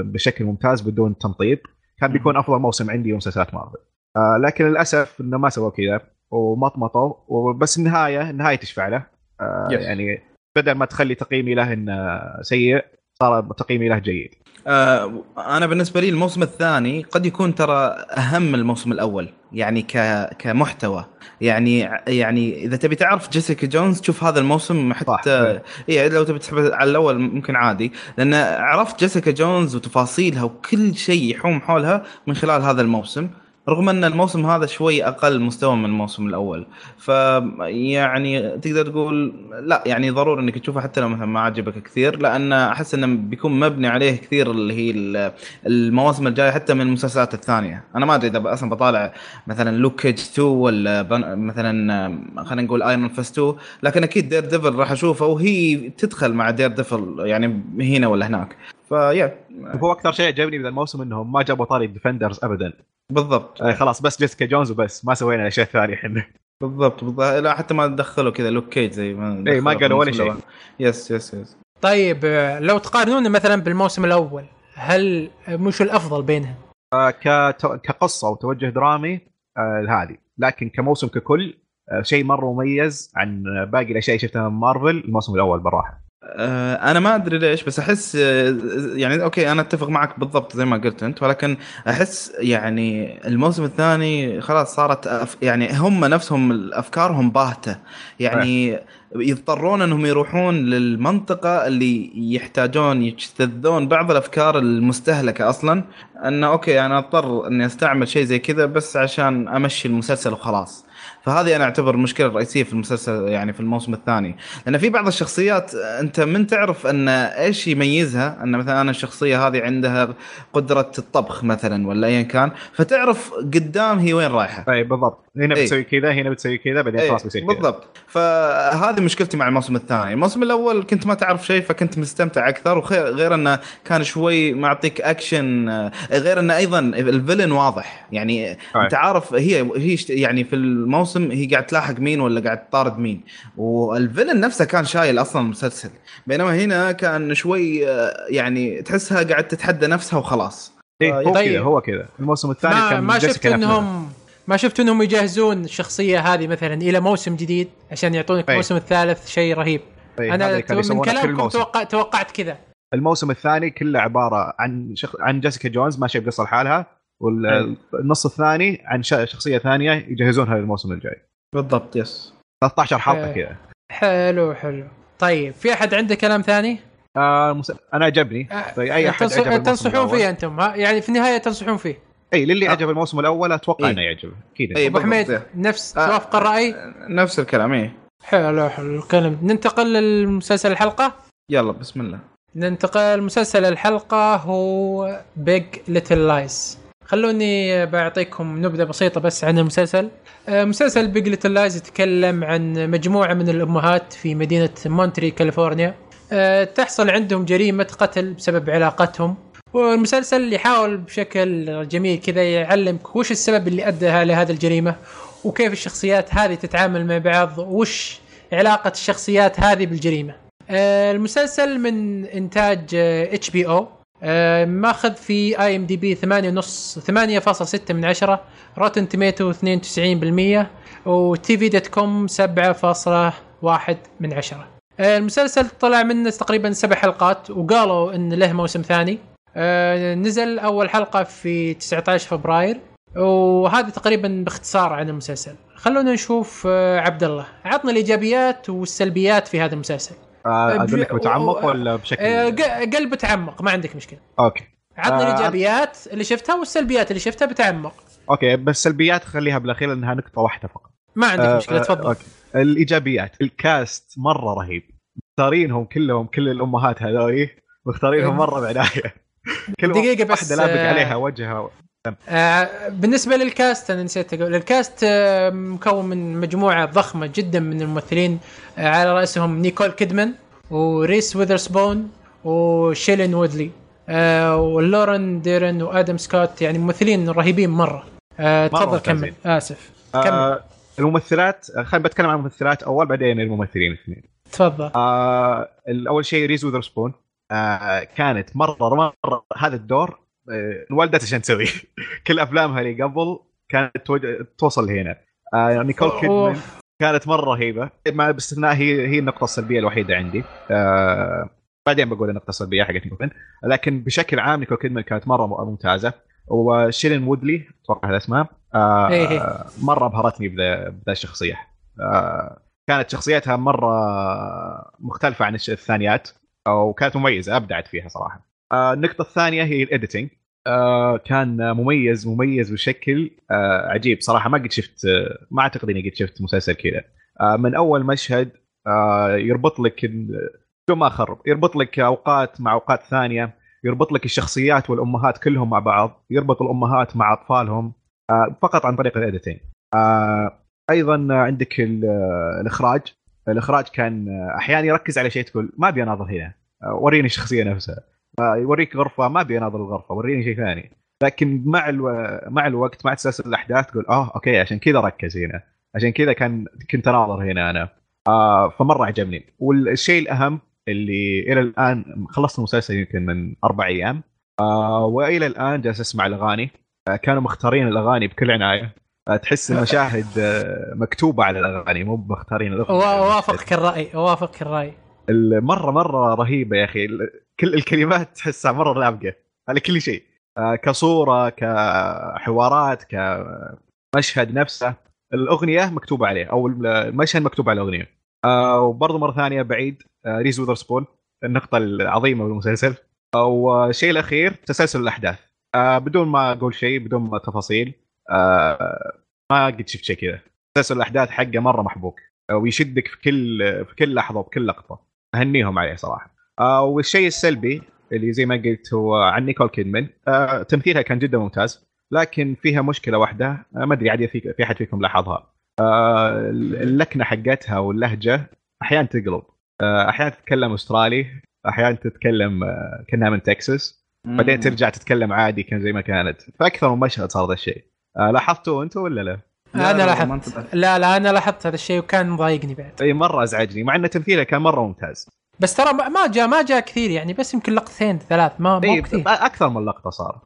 بشكل ممتاز بدون تمطيط كان بيكون أفضل موسم عندي مسلسلات مارفل. آه لكن للأسف إنه ما سووا كذا ومطمطوا وبس النهاية النهاية تشفع له. آه yes. يعني بدل ما تخلي تقييمي له إنه سيء صار تقييمي له جيد. آه أنا بالنسبة لي الموسم الثاني قد يكون ترى أهم الموسم الأول يعني ك كمحتوى. يعني يعني إذا تبي تعرف جيسيكا جونز شوف هذا الموسم حتى اي لو تبي تسحب على الأول ممكن عادي. لأن عرفت جيسيكا جونز وتفاصيلها وكل شيء يحوم حولها من خلال هذا الموسم. رغم أن الموسم هذا شوي أقل مستوى من الموسم الأول فيعني تقدر تقول لا يعني ضروري إنك تشوفه حتى لو مثلا ما عجبك كثير لأن أحس إنه بيكون مبني عليه كثير اللي هي المواسم الجاية حتى من المسلسلات الثانية. أنا ما أدري إذا أصلا بطالع مثلا لوك كيج 2 ولا مثلا خلينا نقول ايرون فيست 2 لكن أكيد دير ديفل راح أشوفه وهي تدخل مع دير ديفل يعني هنا ولا هناك. ف yeah هو أكثر شيء عجبني بهذا الموسم إنهم ما جابوا طاري ديفندرز ابدا. بالضبط. آه خلاص بس جيسيكا جونز وبس. ما سوينا اشياء ثانية إحنا. بالضبط. بالضبط. لا حتى ما دخلوا كذا. لوك كيج زي ما اي ما قالوا ولا شيء. yes yes yes. طيب لو تقارنون مثلا بالموسم الأول هل مش الأفضل بينهم؟ آه، كت- كقصة وتوجه درامي آه، هذه. لكن كموسم ككل آه، شيء مرة مميز عن باقي الأشياء اللي شفتها من مارفل الموسم الأول بالراحة. أنا ما أدري ليش بس أحس آه، يعني okay أنا أتفق معك بالضبط زي ما قلت أنت ولكن أحس يعني الموسم الثاني خلاص صارت أف يعني هم نفسهم افكارهم باهتة. يعني يضطرون إنهم يروحون للمنطقة اللي يحتاجون يجتذبون بعض الأفكار المستهلكة أصلا إنه okay أنا أضطر إني أستعمل شيء زي كذا بس عشان أمشي المسلسل وخلاص. فهذه أنا أعتبر المشكلة الرئيسيه في المسلسل يعني في الموسم الثاني. لأن في بعض الشخصيات أنت من تعرف أن إيش يميزها؟ أن مثلا أنا الشخصية هذه عندها قدرة الطبخ مثلا ولا ايا كان فتعرف قدام هي وين رايحة. طيب بالضبط. هنا إيه. بتسوي كذا هنا بتسوي كذا بعدين إيه، خلاص بيصير كذا. بالضبط. فهذه مشكلتي مع الموسم الثاني. الموسم الأول كنت ما تعرف شيء فكنت مستمتع أكثر. وغير غير أنه كان شوي معطيك أكشن آه، غير أنه أيضا الفيلن واضح. يعني أنت عارف هي هي يعني في الموسم هي قاعد تلاحق مين ولا قاعد تطارد مين. والفيلن نفسه كان شايل أصلا المسلسل بينما هنا كان شوي آه، يعني تحسها قاعد تتحدى نفسها وخلاص. إيه هو طيب. كذا هو كذا. الموسم الثاني ما كان ما شفت. إنهم ما شفت انهم يجهزون الشخصيه هذه مثلا إلى موسم جديد عشان يعطونك أي. الموسم الثالث شيء رهيب. أنا من كلامكم. توقع توقعت كذا. الموسم الثاني كله عبارة عن شخ... عن جيسيكا جونز ماشية بقصة لحالها. والنص الثاني عن ش... شخصية ثانية يجهزونها للموسم الجاي. بالضبط yes. 13 حلقة. كذا. حلو حلو. طيب في أحد عنده كلام ثاني؟ آه مس... أنا عجبني آه، طيب أي أحد تنص- تنصحون. فيه أنتم؟ ها يعني في النهاية تنصحون فيه. إي للي آه. عجب الموسم الأول أتوقع إيه. إنه يعجبه أكيد إيه. أبو حميد. نفس آه. توافق الراي نفس الكلام إيه حلو حلو الكلام ننتقل للمسلسل الحلقة يلا بسم الله ننتقل مسلسل الحلقة هو بيج ليتل لايز خلوني بعطيكم نبذة بسيطة بس عن المسلسل آه، مسلسل بيج ليتل لايز يتكلم عن مجموعة من الأمهات في مدينة مونتري كاليفورنيا آه، تحصل عندهم جريمة قتل بسبب علاقتهم والمسلسل يحاول بشكل جميل كذا يعلمك وش السبب اللي أدى لهذه الجريمة وكيف الشخصيات هذه تتعامل مع بعض وش علاقة الشخصيات هذه بالجريمة. آه، المسلسل من إنتاج اتش بي أو ماخذ في اي ام دي بي 8.5 8.6 من 10 روتن توميتو 92% و TV.com 7.1 من 10 آه، المسلسل طلع منه تقريبا سبع حلقات وقالوا إن له موسم ثاني. نزل أول حلقة في 19 فبراير وهذا تقريبا باختصار عن المسلسل. خلونا نشوف آه، عبد الله. عطنا الإيجابيات والسلبيات في هذا المسلسل. آه أقول لك متعمق ولا بشكل آه، ق- قلب تعمق ما عندك مشكلة. okay. عطنا آه، الإيجابيات اللي شفتها والسلبيات اللي شفتها بتعمق. okay بس سلبيات خليها بالأخير لأنها نقطة واحدة فقط. ما عندك آه، مشكلة آه، تفضل. أوكي. الإيجابيات ال cast مرة رهيب. مختارينهم كلهم كل الأمهات هذولي مختارينهم مرة بعناية. (laughs) كل دقيقة بس، واحدة لابق آه، عليها وجهها آه، بالنسبة لل cast أنا نسيت أقول ال cast آه، مكون من مجموعة ضخمة جدا من الممثلين. آه، على رأسهم نيكول كيدمان وريس ويذرسبون وشيلين وودلي. آه، ولورن ديرن وآدم سكوت يعني ممثلين رهيبين مرة. آه، تفضل كمل. آسف. كمل. آه الممثلات آه، خلينا بتكلم عن الممثلات أول بعدين الممثلين الاثنين تفضل. آه أول شيء ريز وذرسبون آه كانت مرة مره هذا الدور آه انولدت عشان تسويه كل أفلامها اللي قبل كانت توصل لهنا. آه يعني نيكول كيدمان أوف. كانت مرة رهيبة. مع باستثناء هي هي النقطة السلبية الوحيدة عندي. آه بعدين بقول النقطة السلبية حقت نيكول كيدمان لكن بشكل عام نيكول كيدمان كانت مرة ممتازة. وشيلين وودلي أتوقع هذا اسمها آه إيه. مرة أبهرتني بذا الشخصية. آه كانت شخصيتها مرة مختلفة عن الثانيات. وكانت مميزة أبدعت فيها صراحة. آه النقطة الثانية هي ال editing آه كان مميز مميز بشكل آه عجيب صراحة. ما قد شفت ما أعتقد إني قد شفت مسلسل كذا. من أول مشهد يربط لك بدون ما اخرب يربط لك أوقات مع أوقات ثانية يربط لك الشخصيات والأمهات كلهم مع بعض يربط الأمهات مع أطفالهم فقط عن طريق الايديتنج أيضا عندك ال- الإخراج. الاخراج كان آه، أحيانا يركز على شيء تقول ما أبي أناظر هنا. آه، وريني الشخصية نفسها. يوريك غرفة ما أبي أناظر الغرفة وريني شيء ثاني. لكن مع ألو... مع الوقت مع تسلسل الأحداث تقول آه أوكي عشان كذا ركز هنا. عشان كذا كان كنت أناظر هنا أنا. آه فمرة عجبني. والشيء الأهم اللي إلى الآن خلصت المسلسل يمكن من أربع أيام. آه وإلى الآن جالس أسمع الأغاني. آه كانوا مختارين الأغاني بكل عناية. تحس المشاهد آه مكتوبه على الأغاني مو مختارين الاغاني اوافقك الرأي اوافقك الرأي. مره مرة رهيبة يا أخي. كل الكلمات تحسها مرة لابقه على كل شيء. آه كصورة كحوارات كمشهد نفسه. الأغنية مكتوبة عليه أو المشهد مكتوب على الأغنية. آه وبرضه مرة ثانية بعيد ريز وذرسبون النقطة العظيمة بالمسلسل. والشيء الأخير تسلسل الأحداث. بدون ما أقول شيء بدون ما تفاصيل ما قد شفت شيء كذا. تسلسل الأحداث حقه مرة محبوك. آه ويشدك في كل في كل لحظة وبكل لقطة. أهنيهم عليه صراحة. آه والشيء السلبي اللي زي ما قلت هو عن نيكول كيدمان. آه تمثيلها كان جدا ممتاز لكن فيها مشكلة واحدة. آه ما أدري عاد في في أحد فيكم لاحظها. آه اللكنة حقتها واللهجة أحيانا تقلب. آه أحيانا تتكلم أسترالي أحيانا تتكلم آه كأنها من تكساس. بعدين ترجع تتكلم عادي كان زي ما كانت. فأكثر من مشهد صار ذا الشيء. آه لاحظتوا أنتم ولا لا؟ لا أنا لاحظت. لا لا أنا لاحظت هذا الشيء وكان مضايقني بعد. أي مرة أزعجني مع إن تمثيله كان مرة ممتاز. بس ترى ما جاء ما جاء كثير يعني بس يمكن لقطتين ثلاث ما مو كثير. أكثر من لقطة صار.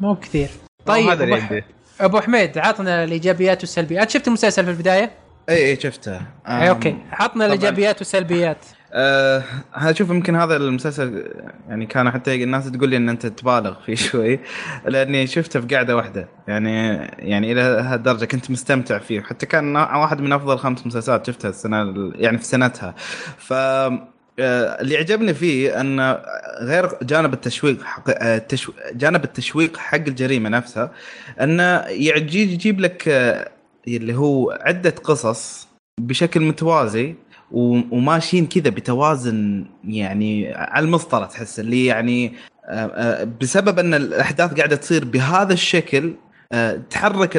مو كثير. طيب هذا اللي عندي. أبو حميد عطنا الإيجابيات والسلبيات. شفت المسلسل في البداية؟ أي أي شفته. أي أوكي. عطنا الإيجابيات والسلبيات. أه أشوف يمكن هذا المسلسل يعني كان حتى الناس تقول لي إن أنت تبالغ فيه (laughs) شوي لأني شفته في قاعدة واحدة. يعني يعني إلى هالدرجه كنت مستمتع فيه. حتى كان واحد من أفضل خمس مسلسلات شفتها السنة يعني في سنتها. ف اللي عجبني فيه إن غير جانب التشويق حق التشو... جانب التشويق حق الجريمة نفسها انه يجيب لك اللي هو عدة قصص بشكل متوازي وماشيين كذا بتوازن يعني على المسطرة تحس اللي يعني بسبب أن الأحداث قاعدة تصير بهذا الشكل تحرك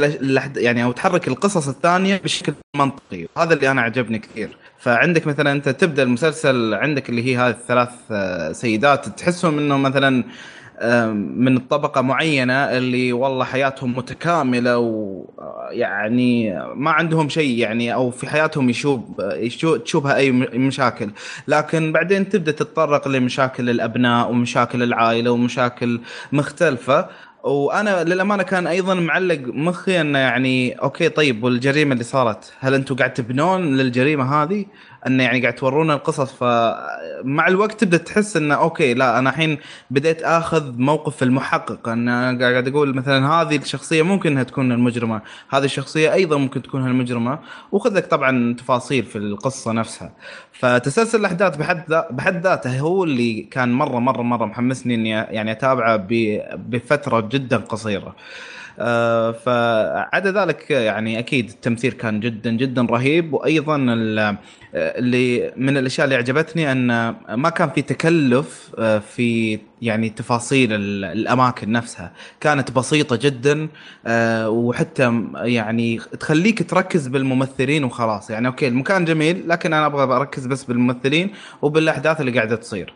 يعني أو تحرك القصص الثانية بشكل منطقي هذا اللي أنا عجبني كثير. فعندك مثلا أنت تبدأ المسلسل عندك اللي هي هذه الثلاث سيدات تحسهم انه مثلا من الطبقه معينة اللي والله حياتهم متكاملة ويعني ما عندهم شيء يعني أو في حياتهم يشوب تشوبها أي مشاكل لكن بعدين تبدأ تتطرق لمشاكل الأبناء ومشاكل العائلة ومشاكل مختلفة وأنا للأمانة كان أيضا معلق مخي إنه يعني okay طيب والجريمة اللي صارت هل أنتم قاعد تبنون للجريمة هذه؟ أنه يعني قاعد تورونا القصص فمع الوقت تبدأ تحس إنه okay لا أنا الحين بديت آخذ موقف المحقق أنا قاعد أقول مثلا هذه الشخصية ممكن إنها تكون المجرمة، هذه الشخصية أيضا ممكن تكون المجرمه، وخذ لك طبعا تفاصيل في القصة نفسها. فتسلسل الأحداث بحد بحد ذاته هو اللي كان مرة مرة مرة محمسني إني يعني أتابعه بفترة جدا قصيرة. آه فعدا ذلك يعني أكيد التمثيل كان جدا جدا رهيب وأيضا اللي من الأشياء اللي عجبتني أن ما كان في تكلف في يعني تفاصيل الأماكن نفسها. كانت بسيطة جدا وحتى يعني تخليك تركز بالممثلين وخلاص. يعني أوكي المكان جميل لكن أنا أبغى أركز بس بالممثلين وبالأحداث اللي قاعدة تصير.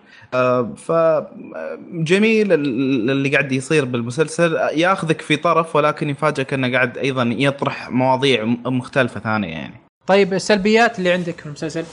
فجميل اللي قاعد يصير بالمسلسل. ياخذك في طرف ولكن يفاجئك انه قاعد أيضا يطرح مواضيع مختلفة ثانية يعني. طيب السلبيات اللي عندك في المسلسل؟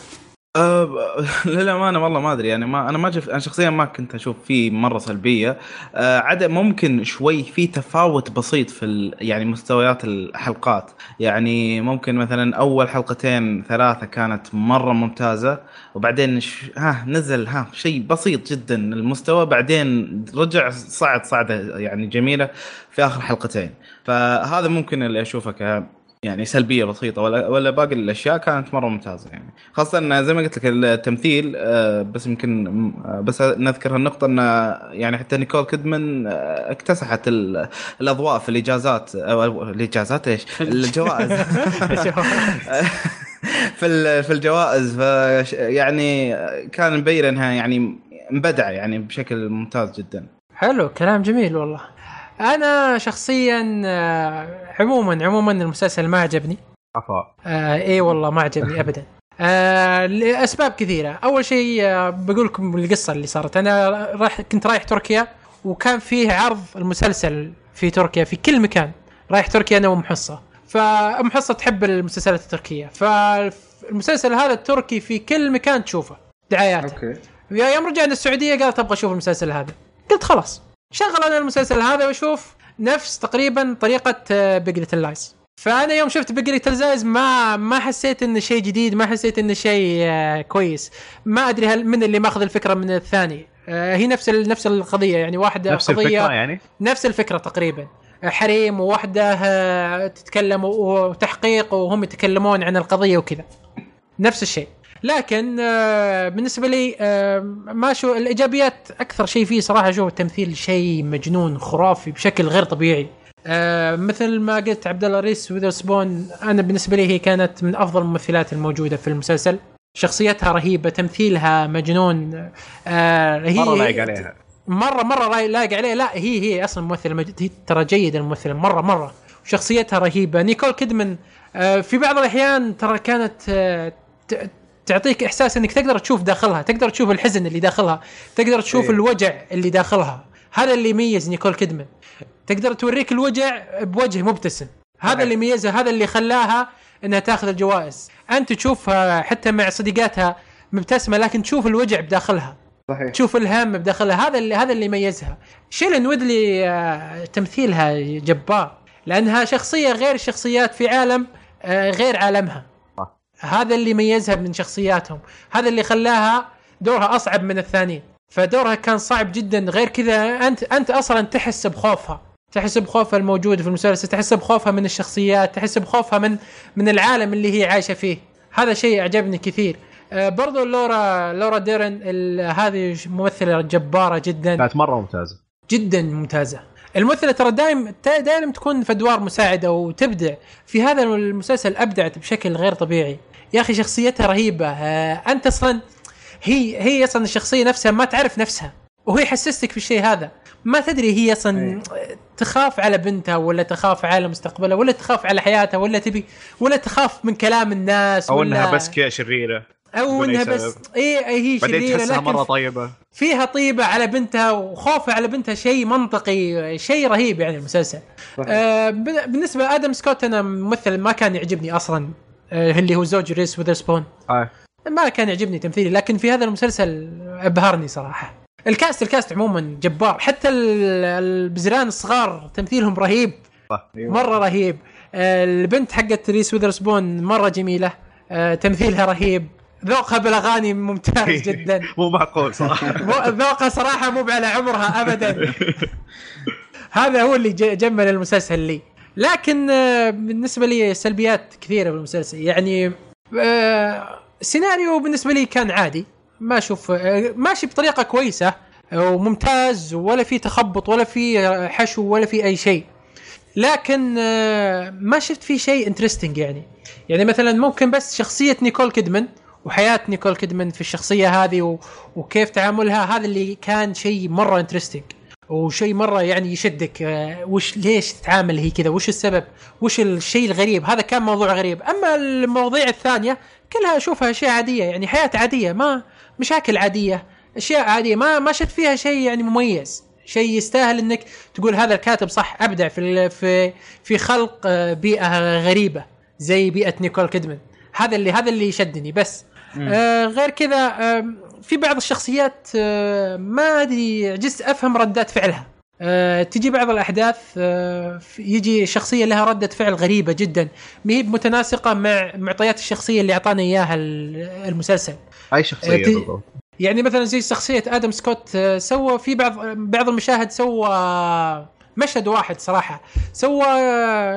للامانه (laughs) والله ما أدري. يعني ما أنا ما شفت أنا شخصيا ما كنت أشوف فيه مرة سلبية. أه عدا ممكن شوي في تفاوت بسيط في يعني مستويات الحلقات. يعني ممكن مثلا أول حلقتين ثلاثة كانت مرة ممتازة وبعدين ش... ها نزل ها شيء بسيط جدا المستوى. بعدين رجع صعد صعدة يعني جميلة في آخر حلقتين. فهذا ممكن اللي أشوفه ك يعني سلبية بسيطة ولا ولا باقي الأشياء كانت مرة ممتازة يعني. خاصة إن زي ما قلت لك التمثيل بس يمكن بس نذكر هالنقطة إن يعني حتى نيكول كيدمان اكتسحت الأضواء في الإجازات أو الإجازات إيش؟ الجوائز. في (laughs) في الجوائز. (laughs) يعني كان مبين إنها يعني مبدعة يعني بشكل ممتاز جدا. حلو كلام جميل والله. أنا شخصيا عموما عموما المسلسل ما عجبني. عفا آه اي والله ما عجبني (laughs) ابدا. آه لأسباب كثيرة. أول شيء آه بقول لكم القصة اللي صارت. أنا راح كنت رايح تركيا وكان فيه عرض المسلسل في تركيا في كل مكان. رايح تركيا أنا وام حصه فام حصه تحب المسلسلات التركية. فالمسلسل هذا التركي في كل مكان تشوفه. دعايات أوكي. يوم رجعنا السعودية قالت أبغى أشوف المسلسل هذا. قلت خلاص. شغل أنا المسلسل هذا وأشوف نفس تقريبا طريقة Big Little Lies فأنا يوم شفت Big Little Lies ما ما حسيت إنه شيء جديد ما حسيت إنه شيء آه، كويس. ما أدري هل من اللي ماخذ الفكرة من الثاني. آه، هي نفس نفس القضية يعني واحدة نفس قضية الفكرة يعني؟ نفس الفكرة تقريبا. حريم وواحده آه، تتكلم وتحقيق وهم يتكلمون عن القضية وكذا. نفس الشيء. لكن آه، بالنسبة لي آه، ما شو الإيجابيات أكثر شيء فيه صراحة أشوف التمثيل شيء مجنون خرافي بشكل غير طبيعي. آه، مثل ما قلت عبد الله ريس وذرسبون أنا بالنسبة لي هي كانت من أفضل الممثلات الموجودة في المسلسل. شخصيتها رهيبة تمثيلها مجنون هي مرة لايق عليها. مرة مرة لايق عليه لا هي هي أصلا ممثلة مج... هي ترى جيدة الممثلة مرة مرة. وشخصيتها رهيبة. نيكول كيدمان آه، في بعض الأحيان ترى كانت تعطيك إحساس إنك تقدر تشوف داخلها تقدر تشوف الحزن اللي داخلها تقدر تشوف إيه. الوجع اللي داخلها. هذا اللي يميز نيكول كيدمان. تقدر توريك الوجع بوجه مبتسم. هذا. اللي يميزها هذا اللي خلاها إنها تاخذ الجوائز. أنت تشوفها حتى مع صديقاتها مبتسمة لكن تشوف الوجع بداخلها. صحيح. تشوف الهم بداخلها. هذا اللي هذا اللي يميزها. شيلن ويدلي آه، تمثيلها جبار لأنها شخصية غير الشخصيات في عالم آه، غير عالمها. هذا اللي يميزها من شخصياتهم. هذا اللي خلاها دورها أصعب من الثانيين فدورها كان صعب جدا. غير كذا أنت أنت أصلا تحس بخوفها. تحس بخوفها الموجود في المسلسل. تحس بخوفها من الشخصيات. تحس بخوفها من من العالم اللي هي عايشة فيه. هذا شيء أعجبني كثير. آه، برضو لورا لورا ديرن هذه ممثلة جبارة جدا. كانت مرة ممتازة. جدا ممتازة. الممثلة ترى دائم دائما تكون في أدوار مساعدة وتبدع. في هذا المسلسل أبدعت بشكل غير طبيعي. يا أخي شخصيتها رهيبة. آه، أنت أصلا هي هي أصلا الشخصية نفسها ما تعرف نفسها وهي حسستك في الشيء هذا. ما تدري هي أصلا تخاف على بنتها ولا تخاف على مستقبلها ولا تخاف على حياتها ولا تبي ولا تخاف من كلام الناس أو ولا إنها بس كذا شريرة. أو إنها بس. إي هي شريرة تحسها لكن مرة طيبة. فيها طيبة على بنتها وخوفها على بنتها شيء منطقي شيء رهيب يعني المسلسل. صحيح. آه ب- بالنسبة لآدم سكوت أنا ممثل ما كان يعجبني أصلا. آه اللي هو زوج ريس وذرسبون. آه. ما كان يعجبني تمثيلي لكن في هذا المسلسل أبهرني صراحة. ال cast ال cast عموما جبار. حتى ال- البزران الصغار تمثيلهم رهيب. صح مرة رهيب. آه البنت حقت ريس وذرسبون مرة جميلة. آه تمثيلها رهيب. ذوقها بالأغاني ممتاز (laughs) جدا. مو معقول صراحة. (laughs) ذوقها صراحة مو على عمرها ابدا. (laughs) هذا هو اللي جمل المسلسل لي. لكن آه، بالنسبة لي سلبيات كثيرة بالمسلسل يعني آه، السيناريو بالنسبة لي كان عادي. ما أشوف آه، ماشي بطريقة كويسة وممتاز ولا في تخبط ولا في حشو ولا في أي شيء. لكن ما شفت فيه شيء interesting يعني. يعني مثلا ممكن بس شخصية نيكول كيدمان وحياة نيكول كيدمان في الشخصية هذه. وكيف تعاملها هذا اللي كان شيء مرة interesting وشيء مرة يعني يشدك آه، وش ليش تتعامل هي كذا؟ وش السبب؟ وش الشيء الغريب؟ هذا كان موضوع غريب. أما المواضيع الثانية كلها أشوفها أشياء عادية يعني حياة عادية ما مشاكل عادية أشياء عادية ما ما شفت فيها شيء يعني مميز. شيء يستاهل إنك تقول هذا الكاتب صح أبدع في في في خلق آه، بيئة غريبة زي بيئة نيكول كيدمان. هذا اللي هذا اللي يشدني بس. آه غير كذا آه في بعض الشخصيات آه ما أدري عجزت أفهم ردات فعلها. آه تجي بعض الأحداث آه يجي شخصية لها ردة فعل غريبة جدا. ما هي متناسقة مع معطيات الشخصية اللي أعطانا إياها ال- المسلسل. أي شخصية بالضبط. يعني مثلا زي شخصية آدم سكوت سوى في بعض بعض المشاهد سوى مشهد واحد صراحة. سوى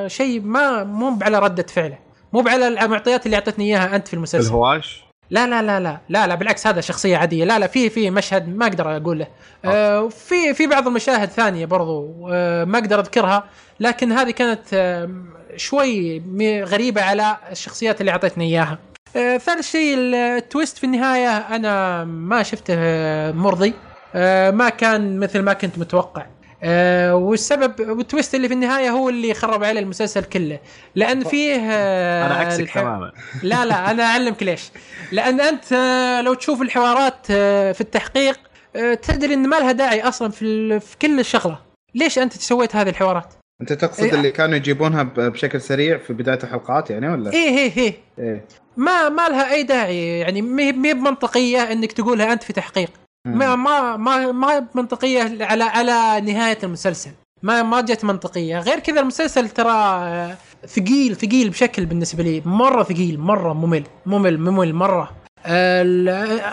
شيء ما مو على ردة فعله. مو على المعطيات اللي أعطتني إياها أنت في المسلسل. الهواش؟ لا لا لا لا لا لا بالعكس هذا شخصية عادية. لا لا في في مشهد ما أقدر أقول له آه في في بعض المشاهد ثانية برضو آه ما أقدر أذكرها لكن هذه كانت آه شوي غريبة على الشخصيات اللي اعطتني إياها. آه ثالث شيء ال- التويست في النهاية أنا ما شفته آه، مرضي. آه ما كان مثل ما كنت متوقع. آه والسبب والتويست اللي في النهاية هو اللي خرب على المسلسل كله. لأن فيه آه أنا عكسك الح- تماما. (laughs) لا لا أنا أعلمك ليش. لأن أنت آه، لو تشوف الحوارات آه، في التحقيق آه، تدري إن ما لها داعي أصلا في ال- في كل الشغله ليش أنت سويت هذه الحوارات؟ أنت تقصد إيه. اللي كانوا يجيبونها ب- بشكل سريع في بداية الحلقات يعني ولا؟ إيه إيه إيه. إيه. ما ما لها أي داعي يعني ما هي بمنطقية إنك تقولها أنت في تحقيق. ما ما ما ما منطقية على على نهاية المسلسل. ما ما جت منطقية. غير كذا المسلسل ترى آه، ثقيل ثقيل بشكل بالنسبة لي. مرة ثقيل مرة ممل ممل ممل مرة. آه،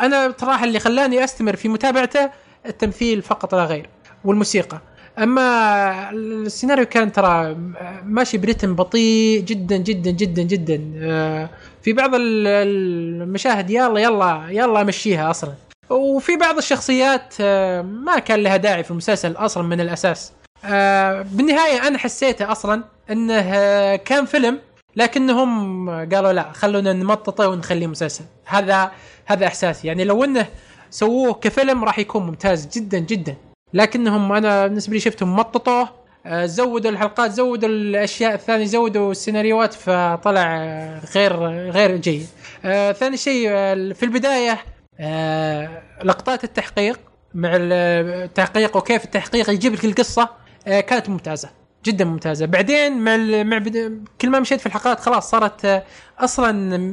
أنا بصراحه اللي خلاني أستمر في متابعته التمثيل فقط لا غير والموسيقى. أما السيناريو كان ترى ماشي برتم بطيء جدا جدا جدا جدا. آه، في بعض ال- المشاهد يلا يلا يلا مشيها أصلا. وفي بعض الشخصيات آه، ما كان لها داعي في المسلسل أصلا من الأساس. آه، بالنهاية أنا حسيته أصلا إنه آه، كان فيلم لكنهم قالوا لا خلونا نمططه ونخليه مسلسل. هذا هذا إحساسي. يعني لو إنه سووه كفيلم راح يكون ممتاز جدا جدا. لكنهم أنا بالنسبة لي شفتهم مططوه زودوا الحلقات زودوا الأشياء الثانية زودوا السيناريوهات فطلع غير غير جيد. ثاني شيء في البداية آه، لقطات التحقيق مع التحقيق وكيف التحقيق يجيب لك القصة آه، كانت ممتازة جدا ممتازة بعدين مع مع. كل ما مشيت في الحلقات خلاص صارت آه، أصلا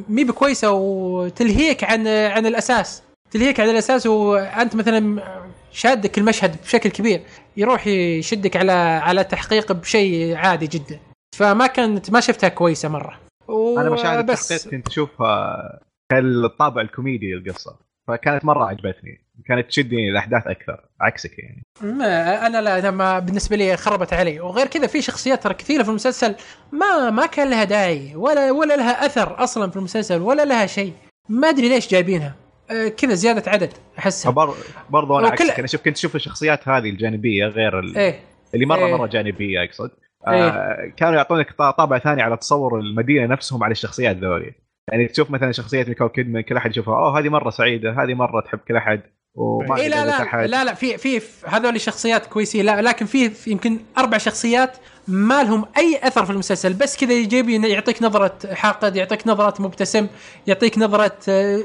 مي بكويسة وتلهيك عن عن الأساس تلهيك عن الأساس وأنت مثلا شادك المشهد بشكل كبير يروح يشدك على على تحقيق بشيء عادي جدا فما كانت ما شفتها كويسة مرة أنا مشاهد. التحقيق كنت أشوفها كالطابع الكوميدي للقصة فكانت مرة عجبتني. كانت تشدني الاحداث أكثر عكسك يعني. ما أنا لا أنا ما بالنسبة لي خربت علي. وغير كذا في شخصيات ترى كثيرة في المسلسل ما ما كان لها داعي ولا ولا لها أثر أصلا في المسلسل ولا لها شيء. ما أدري ليش جايبينها. آه، كذا زيادة عدد أحسها. فبر- برضو أنا وكل- عكسك. أنا شوف كنت أشوف الشخصيات هذه الجانبية غير ال... إيه. اللي مرة إيه. مرة جانبية أقصد. إيه. آه كانوا يعطونك طا- طابع ثاني على تصور المدينة نفسهم على الشخصيات ذولي. يعني تشوف مثلا شخصية نيكول كيدمان كل أحد يشوفها أوه هذه مرة سعيدة هذه مرة تحب كل أحد. وما اي لا لا أحد. لا لا في في هذول شخصيات كويسين لا لكن في يمكن أربع شخصيات ما لهم أي أثر في المسلسل بس كذا يجيب يعطيك نظرة حاقد يعطيك نظرة مبتسم يعطيك نظرة آه،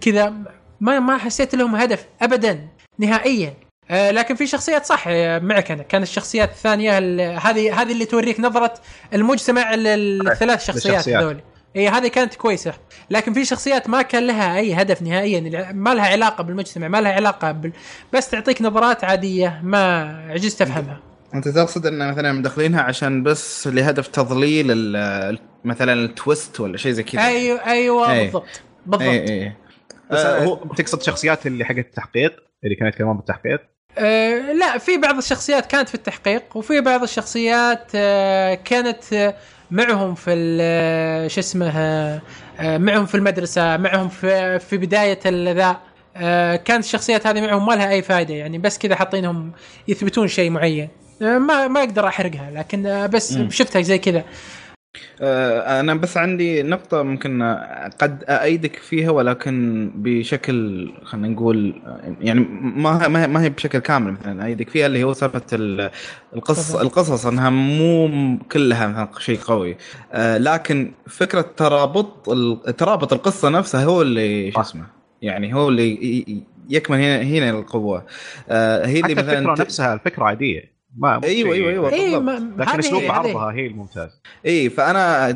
كذا. ما ما حسيت لهم هدف ابدا نهائيا. آه، لكن في شخصيات صح آه، معك أنا. كانت الشخصيات الثانية ال- هذه هذه اللي توريك نظرة المجتمع ال- ال- الثلاث شخصيات. هذول. اي هذه كانت كويسة. لكن في شخصيات ما كان لها أي هدف نهائيا ما لها علاقة بالمجتمع ما لها علاقة بال... بس تعطيك نظرات عادية ما عجزت افهمها أنت تقصد إن مثلا مدخلينها عشان بس لهدف تضليل ال- مثلا التويست ولا شيء زي كذا؟ أيوه أيوه أي. بالضبط بالضبط. اي اي بس آه، هو تقصد شخصيات اللي حقت التحقيق اللي كانت يتكلمون بالتحقيق؟ آه لا في بعض الشخصيات كانت في التحقيق وفي بعض الشخصيات آه كانت آه معهم في شو اسمه آه معهم في المدرسة معهم في في بداية ذا آه كانت الشخصيات هذه معهم ما لها أي فائده يعني بس كذا حاطينهم يثبتون شيء معين. آه ما ما أقدر أحرقها لكن بس. شفتها زي كذا. أنا بس عندي نقطة ممكن آه، قد إيدك فيها ولكن بشكل خلينا نقول آه، يعني ما ما هي بشكل كامل مثلا إيدك فيها اللي هو سالفة ال- القصص. القصص إنها مو كلها مثلا شيء قوي آه، لكن فكرة ترابط ترابط القصة نفسها هو اللي شو. اسمه يعني هو اللي يكمن هنا هنا القوة آه، هي اللي حتى مثلا الفكرة نفسها الفكرة عادية ما أيوه أيوه أيوه اي بالضبط. ما لكن أسلوب عرضها هي الممتاز. إي فأنا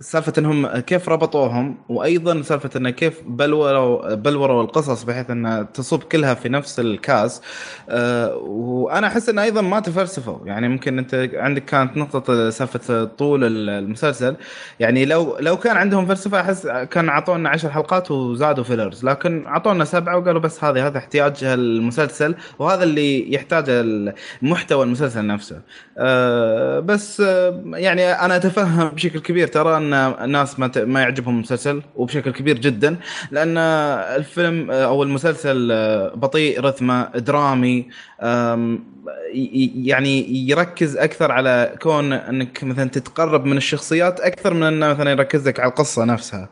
سالفة إنهم كيف ربطوهم وأيضا سالفة انه كيف بلوروا بلوروا القصص بحيث إنها تصب كلها في نفس الكاس. أه وأنا أحس انه أيضا ما تفلسفوا. يعني ممكن أنت عندك كانت نقطة سالفة طول المسلسل. يعني لو لو كان عندهم فلسفة أحس كان أعطونا عشر حلقات وزادوا فيلرز لكن أعطونا سبعة وقالوا بس هذه هذا احتياج المسلسل وهذا اللي يحتاجه محتوى المسلسل نفسه. أه بس آه، يعني أنا أتفهم بشكل كبير ترى أن الناس ما ما يعجبهم المسلسل وبشكل كبير جدا لأن الفيلم آه، أو المسلسل آه، بطيء رتمه درامي يعني يركز أكثر على كون أنك مثلا تتقرب من الشخصيات أكثر من أنه مثلا يركز لك على القصة نفسها.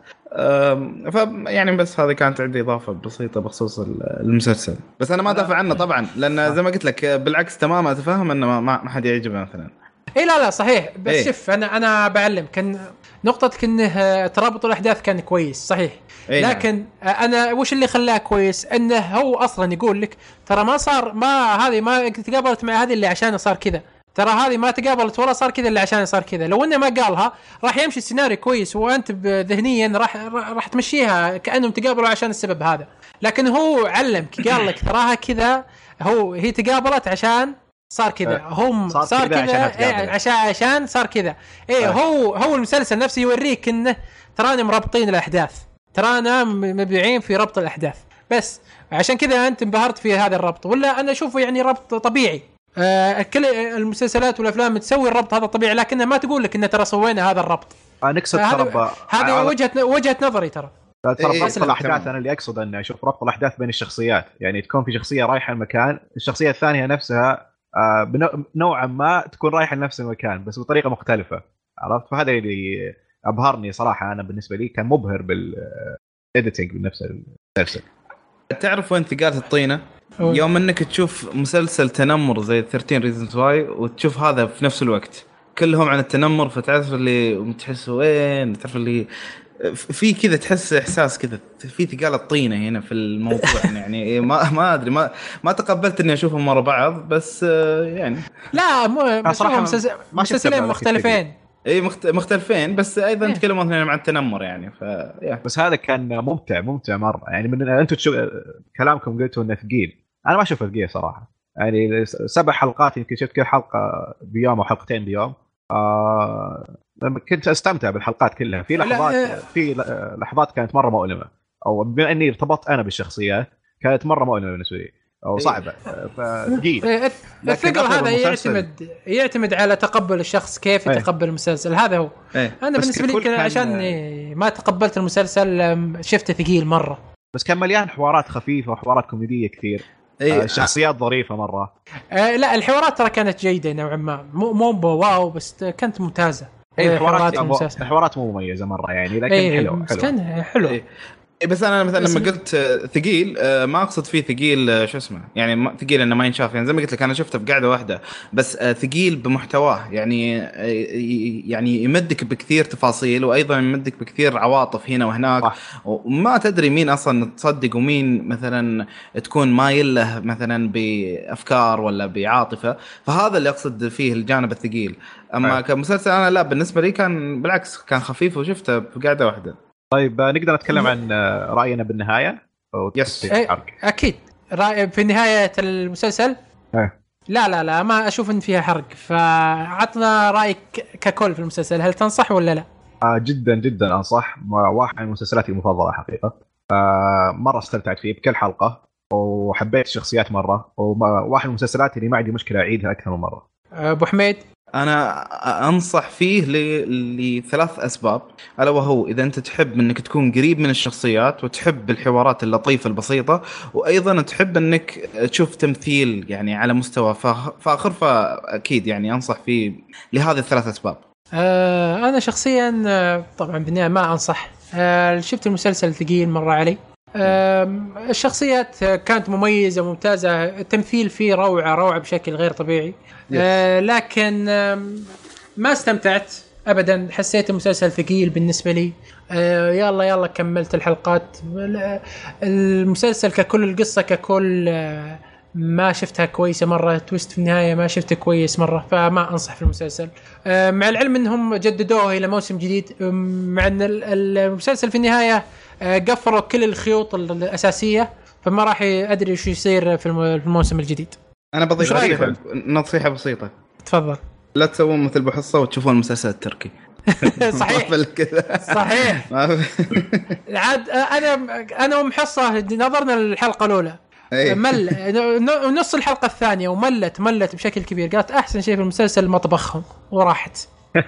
ف يعني بس هذه كانت عندي إضافة بسيطة بخصوص ال- المسلسل. بس أنا ما دافع عنه طبعا لأن زي ما قلت لك بالعكس تماما اتفهم إنه ما- حد يعجبه مثلا. اي لا لا صحيح. بس إيه. شوف أنا أنا بعلم كان نقطتك انه آه، ترابط الأحداث كان كويس صحيح. إي نعم. لكن آه، أنا وش اللي خلاه كويس؟ إنه هو أصلا يقول لك ترى ما صار ما هذه ما تقابلت مع هذه اللي عشان صار كذا. ترى هذه ما تقابلت ولا صار كذا إلا عشان صار كذا. لو إنه ما قالها راح يمشي السيناريو كويس وأنت ذهنيا راح راح تمشيها كأنهم تقابلوا عشان السبب هذا. لكن هو علمك قال لك تراها كذا هو هي تقابلت عشان صار كذا. أه، هم صار صار كذا عشانها إيه. عشان عشان صار كذا. إيه أه. هو هو المسلسل نفسه يوريك إنه ترانا مربطين الأحداث. ترانا م- مبدعين في ربط الأحداث. بس عشان كذا أنت انبهرت في هذا الربط. ولا أنا أشوفه يعني ربط طبيعي. المسلسلات والأفلام تسوي الربط هذا طبيعي لكنها ما تقول لك إن ترى سوينا هذا الربط. آه نقصد آه، ترى هذه وجهة وجهة نظري ترى. ترى إيه، ربط. الأحداث أنا اللي اقصد اني أشوف ربط الأحداث بين الشخصيات. يعني تكون في شخصية رايحة المكان الشخصية الثانية نفسها آه، نوعا ما تكون رايحة لنفس المكان بس بطريقة مختلفة. عرفت؟ فهذا اللي أبهرني صراحة أنا بالنسبة لي كان مبهر بال editing بنفس المسلسل. تعرف وين ثقالة الطينة؟ يوم إنك تشوف مسلسل تنمر زي 13 Reasons Why وتشوف هذا في نفس الوقت. كلهم عن التنمر فتعرف اللي تحس وين تعرف اللي في كذا تحس إحساس كذا في ثقالة طينه هنا في الموضوع. (laughs) يعني ما ما أدري ما ما تقبلت إني أشوفهم ورا بعض بس آه، يعني. لا مو شفت مسلسلين مختلفين. اي مخت- مختلفين بس أيضا إيه. يتكلمون اثنين عن التنمر يعني ف يا. بس هذا كان ممتع ممتع مرة. يعني من أنتم تشوف كلامكم قلتوا إنه ثقيل. أنا ما اشوفه ثقيل صراحة. يعني سبع حلقات يمكن شفت كل حلقة بيوم أو حلقتين بيوم. آه كنت أستمتع بالحلقات كلها. في لحظات آه. في لحظات كانت مرة مؤلمة. أو بما إني ارتبطت أنا بالشخصيات كانت مرة مؤلمة بالنسبة لي. أو صعبة. فثقيل إيه، الثقل أغلب هذا يعتمد يعتمد على تقبل الشخص كيف إيه. يتقبل المسلسل. هذا هو. إيه. أنا بالنسبة لي كان عشان إيه، ما تقبلت المسلسل شفته ثقيل مرة. بس كان مليان حوارات خفيفة وحوارات كوميدية كثير. آه إيه الشخصيات ظريفة مرة. آه لا الحوارات ترى كانت جيدة نوعا ما. مو مو واو بس كانت ممتازة. اي آه، الحوارات الحوارات مو مميزة مرة يعني لكن اي حلو حلو كان حلو. إيه. إيه بس أنا مثلا لما قلت آه، ثقيل آه، ما أقصد فيه ثقيل آه، شو اسمه يعني ثقيل إنه ما ينشاف يعني زي ما قلت لك أنا شفته في قاعدة واحدة بس ثقيل بمحتواه يعني يعني يمدك بكثير تفاصيل وأيضا يمدك بكثير عواطف هنا وهناك صح. وما تدري مين أصلا تصدق ومين مثلا تكون مايل له مثلا بأفكار ولا بعاطفة فهذا اللي أقصد فيه الجانب الثقيل أما. كمسلسل أنا لا بالنسبة لي كان بالعكس كان خفيف وشفته في قاعدة واحدة طيب آه، نقدر نتكلم عن آه، رأينا بالنهاية؟ أو يس. إيه. أكيد. رأي في نهاية المسلسل؟ إيه. لا لا لا ما أشوف إن فيها حرق. فعطنا رايك ككل في المسلسل. هل تنصح ولا لا؟ آه جدا جدا أنصح. واحد من مسلسلاتي المفضلة حقيقة. آه مرة استمتعت فيه بكل حلقة وحبيت الشخصيات مرة وواحد من المسلسلات اللي ما عندي مشكلة أعيدها أكثر من مرة. أبو حميد؟ أنا أنصح فيه. لثلاث أسباب. ألا وهو إذا أنت تحب إنك تكون قريب من الشخصيات وتحب الحوارات اللطيفة البسيطة وأيضا تحب إنك تشوف تمثيل يعني على مستوى فاخ- فاخر فأكيد يعني أنصح فيه لهذه الثلاث أسباب. آه أنا شخصيا آه، طبعا بالنهايه ما أنصح. آه شفت المسلسل ثقيل مرة علي؟ الشخصيات كانت مميزة ممتازه التمثيل فيه روعة روعة بشكل غير طبيعي. آه لكن ما استمتعت ابدا حسيت المسلسل ثقيل بالنسبة لي. آه يلا يلا كملت الحلقات. ال- المسلسل ككل القصة ككل آه ما شفتها كويسة مرة تويست في النهاية ما شفته كويس مرة فما أنصح في المسلسل. مع العلم إنهم جددوه إلى موسم جديد. مع إن ال- المسلسل في النهاية قفلوا كل الخيوط ال- الأساسية فما راح أدري وش يصير في الم- في الموسم الجديد. أنا بضيف نصيحه. نصيحة بسيطة. تفضل. لا تسوون مثل بحصة وتشوفون المسلسل التركي (laughs) صحيح. صحيح. (laughs) عاد آه، أنا أنا ومحصه نظرنا الحلقة الأولى. إيه. مل ن- نص الحلقة الثانية وملت ملت بشكل كبير. قالت أحسن شيء في المسلسل مطبخهم وراحت. (laughs)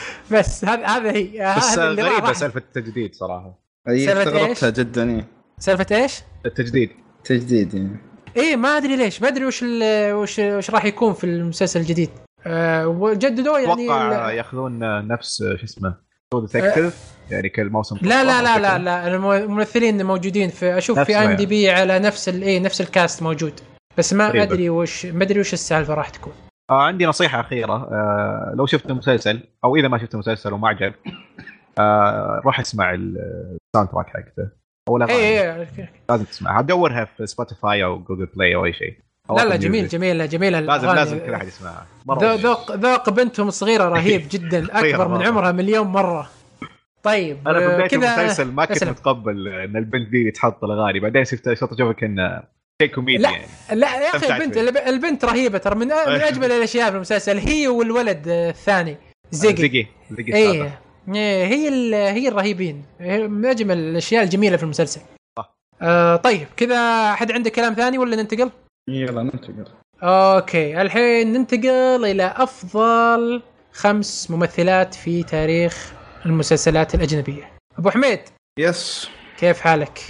(laughs) بس هذا هذا هي بس آه، غريبة. سالفة التجديد صراحة. هي سالفة استغربتها إيش؟ جدا. سالفة إيش؟ التجديد. تجديد يعني إيه ما أدري ليش. ما أدري وش وش وش راح يكون في المسلسل الجديد. أه وجددوه يعني أتوقع يأخذون آه، نفس آه، شو اسمه Detective يعني كل موسم لا لا لا لا لا. الم- الممثلين موجودين في أشوف في IMDb على نفس ال- إيه نفس ال cast موجود. بس ما. أدري وش ما أدري وش السالفة راح تكون. آه عندي نصيحة أخيرة. آه لو شفت المسلسل أو إذا ما شفت المسلسل وما عجب آه روح أسمع ال- ال soundtrack حقته. أو الأغاني اي اي لازم تسمعها دورها في Spotify أو Google Play أو أي شيء. لا لا جميل جميل جميل. لازم. لازم كل احد يسمعها. ذوق ذوق بنتهم الصغيره رهيب (laughs) جدا أكبر من. عمرها مليون مرة. طيب أنا في آه، بدايه كذا المسلسل ما كنت. متقبل إن البنت دي تحط الأغاني. بعدين شفت شفت أشوفها كان شيء كوميدي لا يعني لا يا أخي البنت فيه. الب- البنت رهيبة ترى من من (laughs) أجمل الأشياء في المسلسل. هي والولد الثاني زيجي زيجي زيجي إيه. إيه، هي ال- هي الرهيبين. هي من أجمل الأشياء الجميلة في المسلسل. آه طيب كذا احد عنده كلام ثاني ولا ننتقل؟ يلا ننتقل. okay الحين ننتقل إلى أفضل خمس ممثلات في تاريخ المسلسلات الأجنبية. أبو حميد يس كيف حالك؟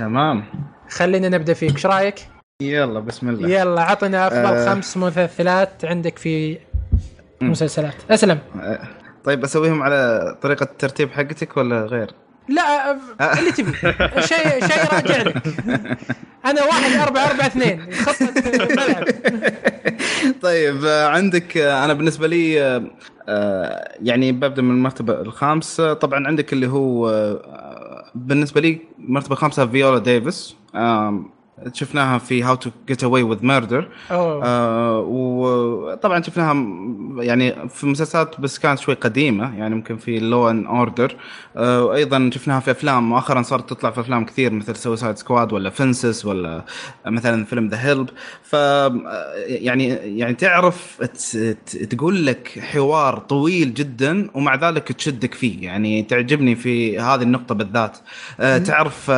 تمام. خلينا نبدأ فيك إيش رأيك؟ يلا بسم الله. يلا عطنا أفضل آه. خمس ممثلات عندك في مسلسلات. أسلم. آه، طيب أسويهم على طريقة الترتيب حقتك ولا غير؟ لا آه، اللي تبي. شيء شيء راجع لك. أنا واحد أربعة أربعة اثنين. خطة الملعب طيب آه، عندك آه، أنا بالنسبة لي آه، آه، يعني ببدأ من المرتبة الخامسة. طبعا عندك اللي هو آه، بالنسبة لي المرتبه الخامسه فيولا ديفيس. شفناها في How to Get Away with Murder وطبعا شفناها يعني في مسلسلات بس كانت شوي قديمة يعني ممكن في Law and Order وأيضا شفناها في أفلام مؤخرا صارت تطلع في أفلام كثير مثل Suicide Squad ولا Fences ولا مثلا فيلم The Help ف آه، يعني يعني تعرف تقول لك حوار طويل جدا ومع ذلك تشدك فيه يعني تعجبني في هذه النقطة بالذات. آه تعرف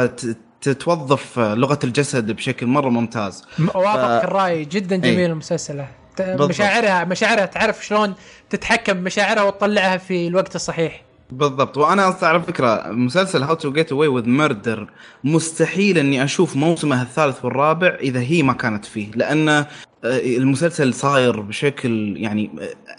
توظف آه، لغة الجسد بشكل مرة ممتاز وافقك ف- الرأي جدا إيه. جميل المسلسل ت- بالضبط. مشاعرها مشاعرها تعرف شلون تتحكم بمشاعرها وتطلعها في الوقت الصحيح بالضبط وأنا أصلا على فكرة مسلسل How to Get Away with Murder مستحيل إني أشوف موسمه الثالث والرابع إذا هي ما كانت فيه لأن المسلسل صاير بشكل يعني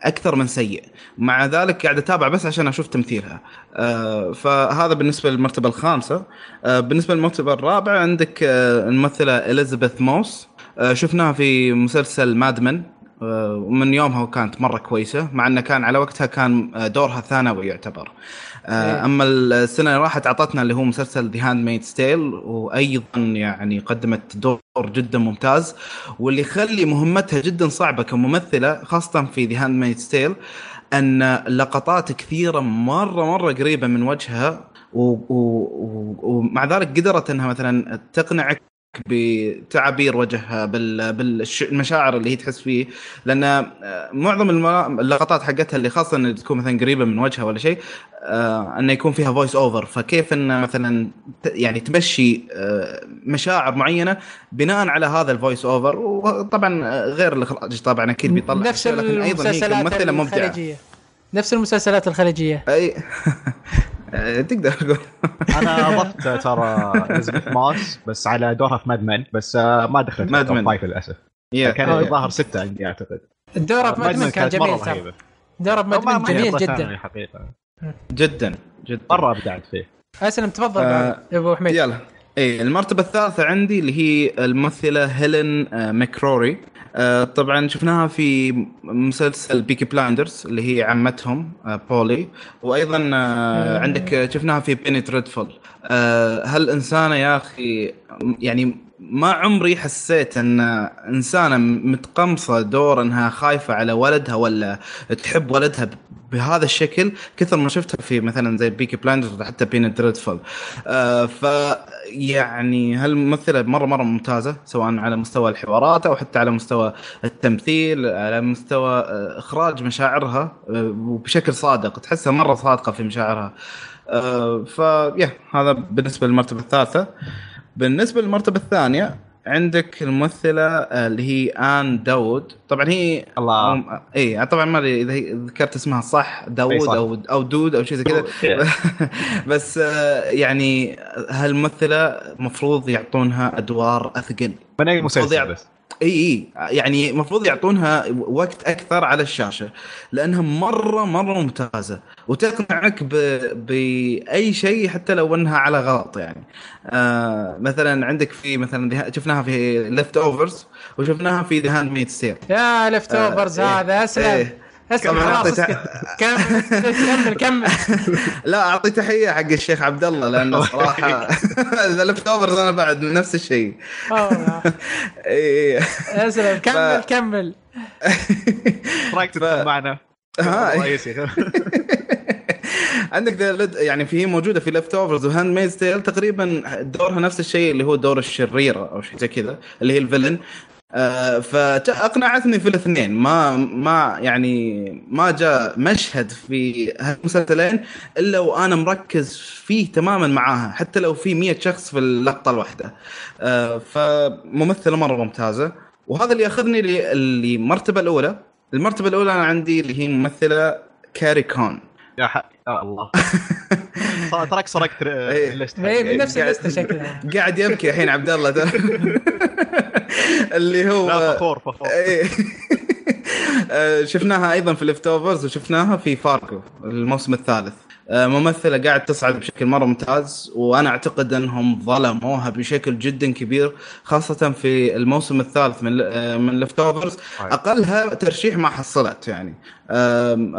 أكثر من سيء. مع ذلك قاعد أتابع بس عشان أشوف تمثيلها. آه، فهذا بالنسبة للمرتبة الخامسة. آه، بالنسبة للمرتبة الرابعة عندك آه، الممثلة إليزابيث موس. شفناها في مسلسل مادمن ومن يومها وكانت مرة كويسة مع إنه كان على وقتها كان دورها ثانوي يعتبر. أما السنة اللي راحت أعطتنا اللي هو مسلسل The Handmaid's Tale وأيضا يعني قدمت دور جدا ممتاز واللي يخلي مهمتها جدا صعبة كممثلة خاصة في The Handmaid's Tale أن لقطات كثيرة مرة مرة قريبة من وجهها ومع ذلك قدرت إنها مثلا تقنعك بتعابير وجهها بال- بالمشاعر اللي هي تحس فيه. لأن آه، معظم اللقطات حقتها اللي خاصة إن تكون مثلا قريبة من وجهها ولا شيء آه، إنه يكون فيها voice over فكيف إن مثلا يعني تمشي آه، مشاعر معينة بناء على هذا ال voice over وطبعا غير الإخراج طبعا أكيد بيطلع نفس لكن أيضا هي المسلسلات كممثلة مبدعة. الخليجية. نفس المسلسلات الخليجية. أي. (laughs) تقدر تقول. (laughs) أنا (laughs) أضفت ترى اليزابيث موس بس على دورها في Mad Men بس آه، ما دخلت Mad Men. five للأسف. كان آه. الظاهر ستة عندي أعتقد. دورها في Mad Mad Men Men كان جميل ترى. دورها في ما- Mad Men ما جميل جدا. ثانوي حقيقة. جدا جدا. مرة أبدعت فيه. أسلم تفضل آه، يا أبو حميد. يلا. اي المرتبة الثالثة عندي اللي هي الممثلة هيلين آه، ماكروري آه، طبعا شفناها في مسلسل Peaky Blinders اللي هي عمتهم آه، بولي. وأيضا آه، عندك آه، شفناها في Penny Dreadful هالانسانة يا أخي يعني ما عمري حسيت أن إنسانة متقمصة دور انها خايفة على ولدها ولا تحب ولدها بهذا الشكل كثر ما شفتها في مثلا زي Peaky Blinders ولا حتى Penny Dreadful آه ف يعني هالممثلة مرة مرة ممتازة سواء على مستوى الحوارات أو حتى على مستوى التمثيل على مستوى آه، إخراج مشاعرها آه، وبشكل صادق تحسها مرة صادقة في مشاعرها. آه ف يا هذا بالنسبة للمرتبة الثالثة. بالنسبة للمرتبة الثانية عندك الممثلة آه، اللي هي آن داود طبعا هي الله. أم- اي طبعا ما أدري إذا ذكرت اسمها صح إي داود صح. أو أو دود أو شيء زي كذا. (laughs) بس آه، يعني هالممثلة مفروض يعطونها أدوار أثقل. من أي مسلسل بس؟ إي إي. يعني المفروض يعطونها وقت أكثر على الشاشة لأنها مرة مرة ممتازة. وتقنعك ب... بأي شيء حتى لو إنها على غلط يعني. آه مثلا عندك في مثلا شفناها في Leftovers وشفناها في The Handmaid's Tale يا Left آه، overs إيه، هذا أسلم. إيه. اسلم كمل، خلاص كمل كمل كمل. (laughs) لا أعطي تحية حق الشيخ عبد الله لأنه صراحة (laughs) The Leftovers أنا بعد نفس الشيء. أوه. (laughs) إيه. أسلم. كمل كمل. إيش رايك تدخل معنا؟ ها. رئيسي عندك The Le- يعني في موجودة في Leftovers و Handmaid's Tale تقريبا دورها نفس الشيء اللي هو دور الشريرة أو شيء زي كذا اللي هي ال villain. آه فاقنعتني في الاثنين. ما ما يعني ما جاء مشهد في هالمسلسلين إلا وأنا مركز فيه تماما معاها حتى لو في 100 شخص في اللقطة الواحدة. آه فممثلة مرة ممتازة. وهذا اللي ياخذني للمرتبه الأولى. المرتبة الأولى أنا عندي اللي هي ممثلة كاري كون. يا ح... يا الله. (laughs) تراك سرقت إيه. ال list. هي حقي. بنفس اللسته شكلها. قاعد يبكي الحين عبد الله. (laughs) (laughs) اللي هو لا فخور فخور (laughs) إيه. (laughs) آه، شفناها أيضا في Leftovers وشفناها في فاركو الموسم الثالث آه، ممثلة قاعد تصعد بشكل مرة ممتاز وأنا أعتقد أنهم ظلموها بشكل جدا كبير خاصة في الموسم الثالث من آه، من Leftovers. أقلها ترشيح ما حصلت يعني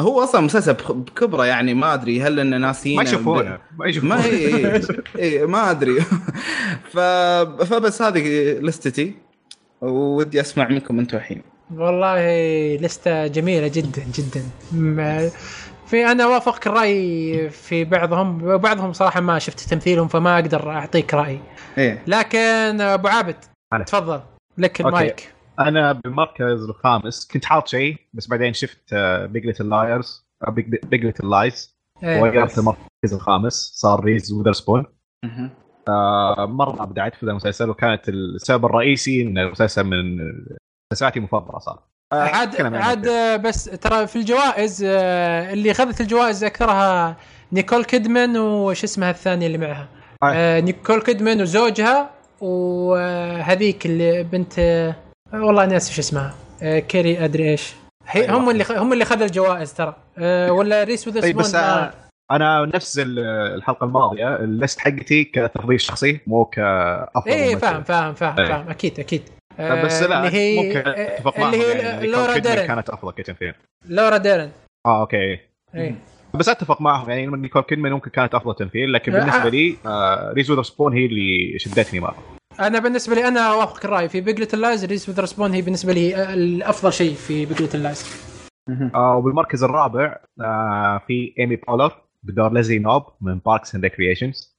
هو أصلا مسلسل بكبرة يعني ما أدري هل إن ناسيين ما يشوفونه ما يشوفونه ما هي إيه ما أدري. فبس هذه لستتي ودي أسمع منكم أنتم الحين. والله لستة جميلة جدا جدا. في أنا وافقك الرأي في بعضهم وبعضهم صراحة ما شفت تمثيلهم فما أقدر أعطيك راي إيه. لكن أبو عابد هلا. تفضل. لك. المايك. أنا بالمركز الخامس. كنت حاط شيء بس بعدين شفت Big Little Lies Big Little Lies إيه. وغيرت المركز الخامس. صار ريس ويذرسبون مهم. مره ابدعت في ذا المسلسل وكانت السبب الرئيسي إن المسلسل من مسلسلاتي المفضلة صار عاد عاد. بس ترى في الجوائز آه، اللي أخذت الجوائز أكثرها نيكول كيدمان وش اسمها الثانية اللي معها؟ آه. آه، نيكول كيدمان وزوجها وهذيك اللي بنت آه، والله ناسي شو اسمها؟ كيري أدري إيش. أيوة. هم اللي هم اللي اخذوا الجوائز ترى. ولا ريس بس وذ آه، أنا نفس ال- الحلقة الماضية ال list حقتي كتفضيل شخصي مو كافضل اي. فاهم فاهم فاهم إيه. فاهم أكيد أكيد. بس آه، لا اللي هي ممكن اتفق معهم اللي هي يعني لورا ديرن. كانت أفضل كتمثيل لورا ديرن. آه أوكي. اي بس أتفق معهم يعني نيكول كيدمان ممكن كانت أفضل تمثيل لكن آه. بالنسبة لي آه ريس ويذرسبون هي اللي شدتني مرة. أنا بالنسبة لي أنا أوافقك الرأي. في Big Little Lies ويذرسبون هي بالنسبة لي آه، الأفضل شيء في Big Little Lies. آه وبالمركز الرابع آه في إيمي بولر. بدور ليزلي نوب من Parks and Recreation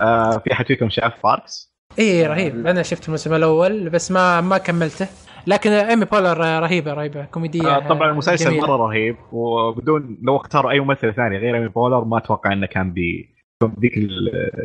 آه في أحد فيكم شاف Parks؟ اي رهيب. أنا شفت الموسم الأول بس ما ما كملته. لكن إيمي بولر رهيبة رهيبة. كوميدية آه طبعا المسلسل جميلة. مرة رهيب وبدون لو اختاروا أي ممثل ثاني غير إيمي بولر ما أتوقع إنه كان بي بذيك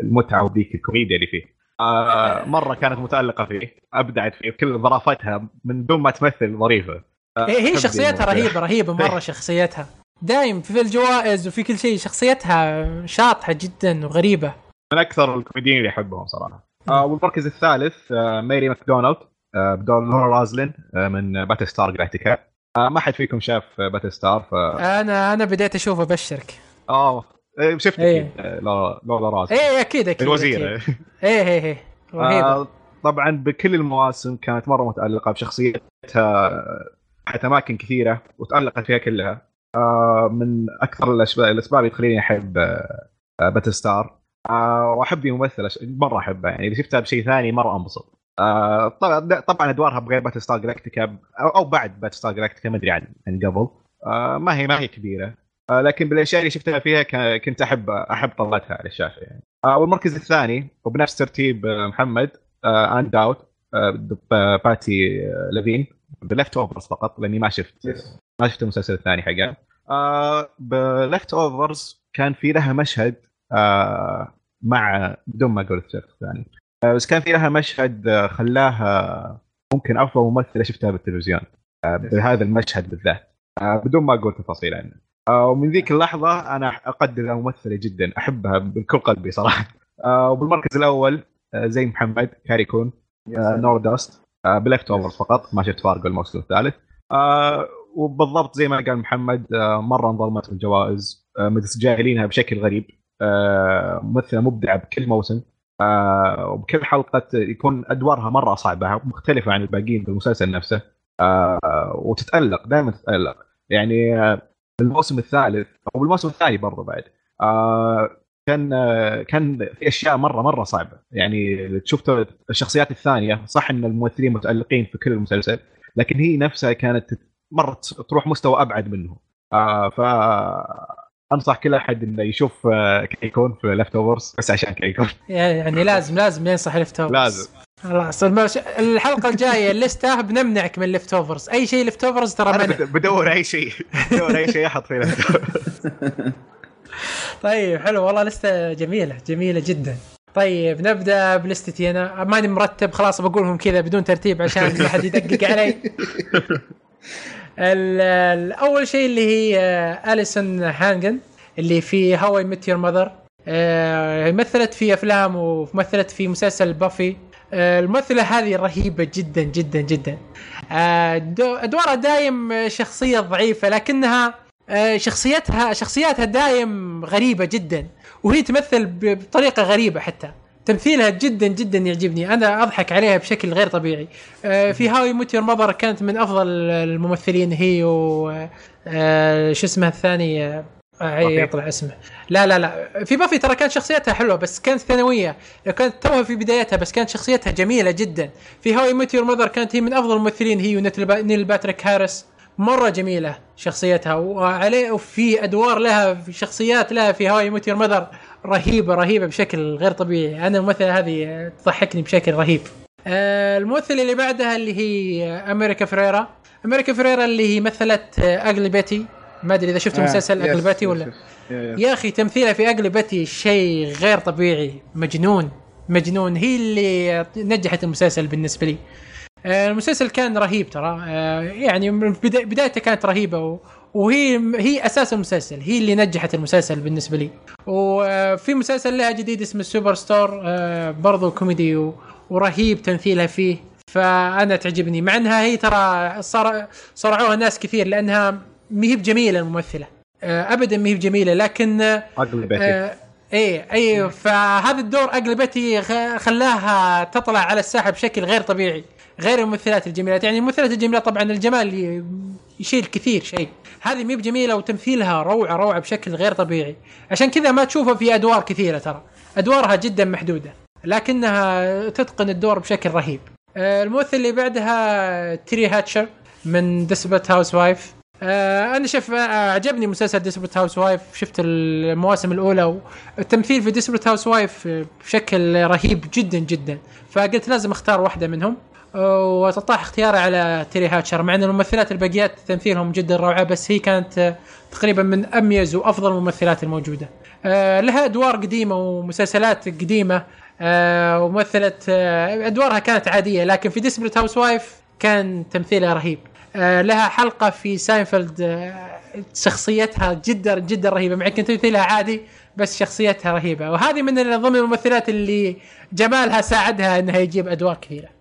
المتعة وبذيك الكوميديا اللي فيه. آه مرة كانت متألقة فيه أبدعت فيه كل ظرافتها من دون ما تمثل ظريفة. آه، إيه هي شخصيتها. رهيبة رهيبة مرة (laughs) شخصيتها. دايم في الجوائز وفي كل شيء شخصيتها شاطحة جدا وغريبة. من أكثر الكوميديين اللي أحبهم صراحة. آه والمركز الثالث آه ميري ماكدونالد آه بدور لورا روزلين آه من Battlestar Galactica آه ما حد فيكم شاف آه Battlestar ف أنا أنا بديت أشوف أبشرك. آه إيه، شفت إيه. أكيد، آه، لورا لورا روزلين. إيه أكيد أكيد الوزيره. (laughs) إيه إيه إيه. رهيبة. آه طبعا بكل المواسم كانت مرة متألقة بشخصيتها حتى أماكن كثيرة وتألقت فيها كلها. آه من أكثر الاسباب اللي تخليني أحب آه آه Battlestar آه واحب ش- مرة احبها يعني إذا شفتها بشيء ثاني مرة أنبسط. آه طبعا أدوارها بغير Battlestar Galactica أو, بعد Battlestar Galactica ما أدري عن عن قبل. آه ما هي ما هي كبيرة. آه لكن بالأشياء اللي شفتها فيها كنت احب أحب طلتها على الشاشة يعني. آه والمركز الثاني وبنفس ترتيب آه، محمد آه آن داود آه باتي آه لافين ب Leftovers فقط لأني ما شفت ما شفت المسلسل الثاني حقها آه ب Leftovers كان في لها مشهد آه مع بدون ما أقول المسلسل الثاني. آه بس كان في لها مشهد آه خلاها ممكن أفضل ممثلة شفتها بالتلفزيون. آه بهذا المشهد بالذات. آه بدون ما أقول تفاصيل عنه. آه ومن ذيك اللحظة أنا أقدر الممثله جدا أحبها بكل قلبي صراحة. آه وبالمركز الأول آه زي محمد كاري كون آه نورا دورست آه ب Leftovers فقط ما شفت فارجو الموسم الثالث. آه وبالضبط زي ما قال محمد آه مرة انظلمت الجوائز. متجاهلينها بشكل غريب. ممثلة مبدعة بكل موسم. وبكل حلقة يكون أدوارها مرة صعبة مختلفة عن الباقيين بالمسلسل نفسه. وتتألق دائما تتألق. يعني الموسم الثالث أو الموسم الثاني برضه بعد. كان كان في أشياء مرة مرة صعبة. يعني شفت الشخصيات الثانية صح إن الممثلين متألقين في كل المسلسل لكن هي نفسها كانت مرة تروح مستوى أبعد منه آه ف أنصح كل أحد إنه يشوف آه، كاري كون في Leftovers بس عشان كاري كون. يعني لازم لازم ينصح Leftovers لازم. خلاص المش... الحلقة الجاية الليستة بنمنعك من Leftovers أي شيء Leftovers ترى بدور أي شيء. بدور أي شيء أحط فيه Left. (laughs) طيب حلو والله لستة جميلة جميلة جدا. طيب نبدأ بلستتي أنا. ماني مرتب خلاص بقولهم كذا بدون ترتيب عشان ما حد يدقق علي. أول شيء اللي هي آه، أليسون هانيجان اللي في How I Met Your Mother مثلت في أفلام ومثلت في مسلسل بافي. آه، الممثلة هذه رهيبة جدا جدا جدا. آه، دو- ادوارها دايم آه، شخصية ضعيفة لكنها آه، شخصيتها شخصياتها دايم غريبة جدا. وهي تمثل بطريقة غريبة حتى. تمثيلها جدا جدا يعجبني. أنا أضحك عليها بشكل غير طبيعي. آه، في How I Met Your Mother كانت من أفضل الممثلين. هي و آه، شو اسمها الثاني آه، آه، بافي. يطلع اسمه. لا لا لا. في بافي ترى كانت شخصيتها حلوة بس كانت ثانوية. كانت توها في بدايتها بس كانت شخصيتها جميلة جدا. في How I Met Your Mother كانت هي من أفضل الممثلين. هي ونيل با- نيل باتريك هارس مرة جميلة شخصيتها وعليه وفي أدوار لها في شخصيات لها في How I Met Your Mother رهيبة رهيبة بشكل غير طبيعي. أنا الممثلة هذه تضحكني بشكل رهيب. آه، الممثلة اللي بعدها اللي هي أمريكا فريرا. أمريكا فريرا اللي هي مثلت Ugly Betty. ما أدري إذا شفت آه، مسلسل yes، Ugly Betty ولا yes. يا- أخي تمثيلها في Ugly Betty شيء غير طبيعي. مجنون مجنون. هي اللي نجحت المسلسل بالنسبة لي. آه، المسلسل كان رهيب ترى. آه، يعني من بدا- بدايته كانت رهيبة و- وهي هي أساس المسلسل. هي اللي نجحت المسلسل بالنسبة لي. وفي مسلسل لها جديد اسمه Superstore آه، برضو كوميدي و- ورهيب تمثيلها فيه. فأنا تعجبني. مع إنها هي ترى صار صرعوها ناس كثير لأنها ما هي بجميلة الممثلة. آه، ابدا ما هي بجميلة لكن آه، أقل بيتي آه، إيه إيه فهذا الدور اقلبتي خلاها تطلع على الساحة بشكل غير طبيعي. غير الممثلات الجميلات يعني الممثلات الجميلات طبعا الجمال يشيل كثير شيء. هذه مي بجميله وتمثيلها روعة روعة بشكل غير طبيعي. عشان كذا ما تشوفها في أدوار كثيرة ترى. أدوارها جدا محدودة لكنها تتقن الدور بشكل رهيب. آه، الممثل اللي بعدها تيري هاتشر من Desperate Housewives آه أنا شوف آه، عجبني مسلسل Desperate Housewives شفت المواسم الأولى والتمثيل في Desperate Housewives بشكل رهيب جدا جدا. فقلت لازم أختار واحدة منهم. وطاح اختياري على تيري هاتشر مع إن الممثلات الباقيات تمثيلهم جدا روعة بس هي كانت آه، تقريبا من أميز وأفضل الممثلات الموجودة. آه، لها أدوار قديمة ومسلسلات قديمة آه، ومثلت أدوارها كانت عادية لكن في Desperate Housewives كان تمثيلها رهيب. لها حلقة في ساينفيلد شخصيتها جدا جدا رهيبة مع كنت تمثيلها عادي بس شخصيتها رهيبة. وهذه من ضمن الممثلات اللي جمالها ساعدها إنها يجيب أدوار كثيرة.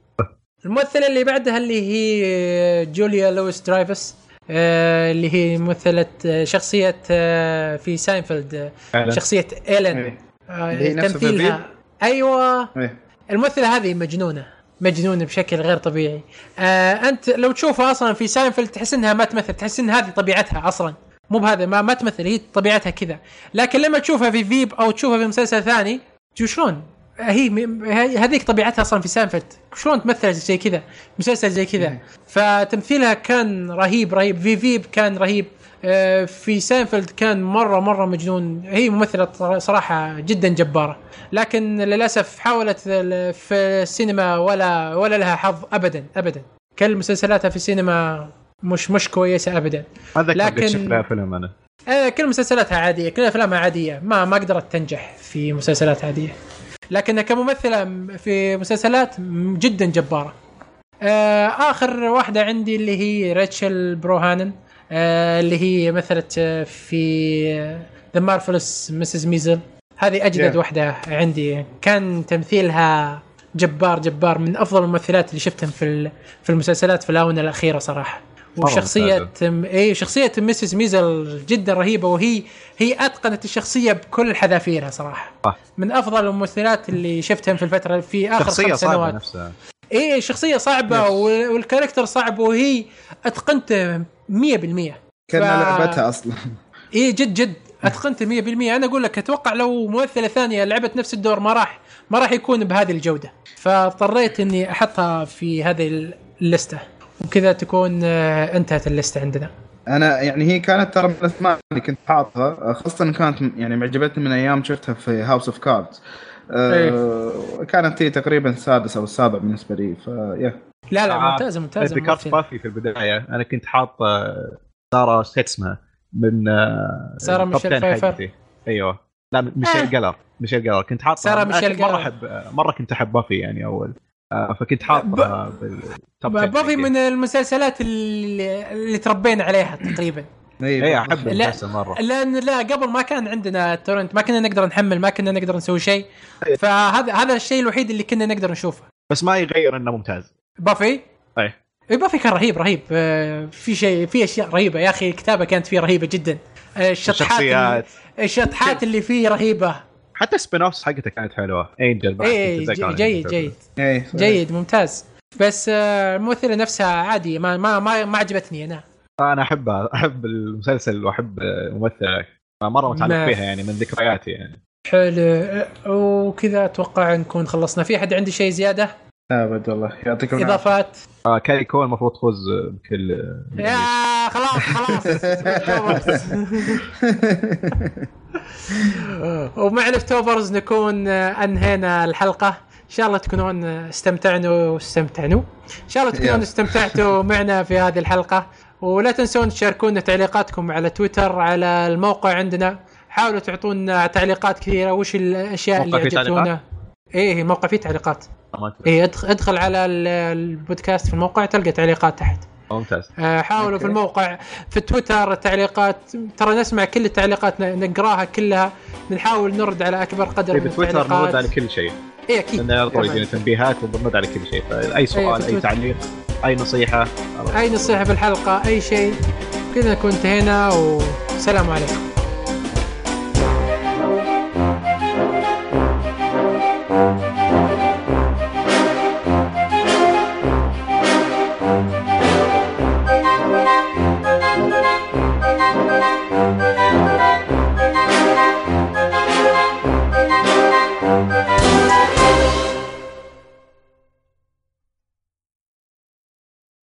الممثلة اللي بعدها اللي هي جوليا لويس درايفس آه، اللي هي ممثلة آه، شخصية آه، في ساينفيلد آه،. شخصية ايلين إيه. آه، اللي هي تمثيلها؟ أيوه إيه. الممثلة هذه مجنونة مجنونة بشكل غير طبيعي آه أنت لو تشوفها أصلا في ساينفيلد تحس إنها ما تمثل تحس إن هذه طبيعتها أصلا مو بهذا ما, ما تمثل هي طبيعتها كذا لكن لما تشوفها في Veep أو تشوفها في مسلسل ثاني شلون هي هذيك طبيعتها أصلا في ساينفيلد شلون تمثل زي كذا؟ مسلسل زي كذا. فتمثيلها كان رهيب رهيب. في فيب كان رهيب. آه، في ساينفيلد كان مرة مرة مجنون. هي ممثلة صراحة جدا جبارة. لكن للأسف حاولت في السينما ولا ولا لها حظ ابدا ابدا. كل مسلسلاتها في السينما مش مش كويسة ابدا. اتذكر لكن- قد شفت لها فيلم أنا. آه، كل مسلسلاتها عادية. كل أفلامها عادية. ما ما قدرت تنجح في مسلسلات عادية. لكنها كممثلة في مسلسلات جدا جبارة. آه، آخر واحدة عندي اللي هي ريتشل بروزناهان آه، اللي هي مثلت في The Marvelous Mrs. Maisel هذه أجدد Yeah. واحدة عندي. كان تمثيلها جبار جبار من أفضل الممثلات اللي شفتهم في في المسلسلات في الآونة الأخيرة صراحة. وشخصية اي شخصية Mrs. Maisel جدا رهيبة وهي هي أتقنت الشخصية بكل حذافيرها صراحة. صح. من أفضل الممثلات اللي شفتهم في الفترة في آخر شخصية خمس سنوات. نفسها. اي شخصية صعبة والكاركتر صعب وهي أتقنته 100% كان ف- لعبتها أصلا. اي إيه، جد جد. اتقنت 100% أنا أقول لك أتوقع لو ممثلة ثانية لعبت نفس الدور ما راح ما راح يكون بهذه الجودة. فاضطريت إني أحطها في هذه اللستة. وكذا تكون آه، انتهت اللسته عندنا. أنا يعني هي كانت ترى من الاسماء اللي كنت حاطها خاصة إن كانت يعني معجبتني من أيام شفتها في هاوس اوف كاردز كانت هي تقريبا السادس أو السابع بالنسبة لي فيا لا لا ممتازة ممتازة ذكرت. بافي في. البداية. أنا كنت حاط ساره شو اسمها من سارة التوب ميشيل 10 فايفر. أيوه. لا ميشيل آه. جلر ميشيل جلر كنت حاط سارة ميشيل مرة جلر. أحب مرة كنت أحب بافي يعني أول. فكنت حاط ب- آه، بالتوب 10 بافي. من المسلسلات اللي, اللي تربينا عليها تقريبا. اي أحب لا. المسلسل مرة. لأن لا قبل ما كان عندنا torrent ما كنا نقدر نحمل ما كنا نقدر نسوي شيء. فهذا هذا الشيء الوحيد اللي كنا نقدر نشوفه. بس ما يغير إنه ممتاز. بافي؟ اي اي بافي كان رهيب رهيب. آه، في شيء في أشياء رهيبة. يا أخي الكتابه كانت فيه رهيبة جدا. آه، الشطحات الشخصيات. الشطحات اللي فيه رهيبة. حتى ال spin-offs حقته كانت حلوة. انجل اي جيد. جيد. إيه، جيد ممتاز. بس آه، الممثلة نفسها عادي ما ما ما, ما عجبتني أنا. أنا احبها أحب المسلسل وأحب الممثلة. مرة متعلق فيها يعني من ذكرياتي يعني. حلو. آه، وكذا أتوقع نكون خلصنا. في حد عنده شيء زيادة؟ أبد والله. يعطيكم العافية. إضافات. آه كاري كول المفروض تفوز بكل يا خلاص خلاص. (laughs) ومع توبرز نكون آه، أنهينا الحلقة. إن شاء الله تكونون آه، استمتعنا واستمتعنوا. إن شاء الله تكونون. استمتعتوا معنا في هذه الحلقة. ولا تنسون تشاركونا تعليقاتكم على تويتر على الموقع عندنا. حاولوا تعطونا تعليقات كثيرة. وش الأشياء اللي موقع عجبتونا تعليقات؟ إيه الموقع فيه تعليقات. إيه ادخل, ادخل على ال- البودكاست في الموقع تلقى تعليقات تحت. ممتاز. آه، حاولوا في. الموقع في تويتر التعليقات ترى نسمع كل التعليقات نقراها كلها نحاول نرد على أكبر قدر في من التعليقات. نرد على كل شيء. اي أكيد. لأن يعطوا طبعاً. يدينا تنبيهات وبنرد على كل شيء. فاي سؤال في أي تويتر. تعليق أي نصيحة أي نصيحة في الحلقة أي شيء كذا نكون انتهينا والسلام عليكم.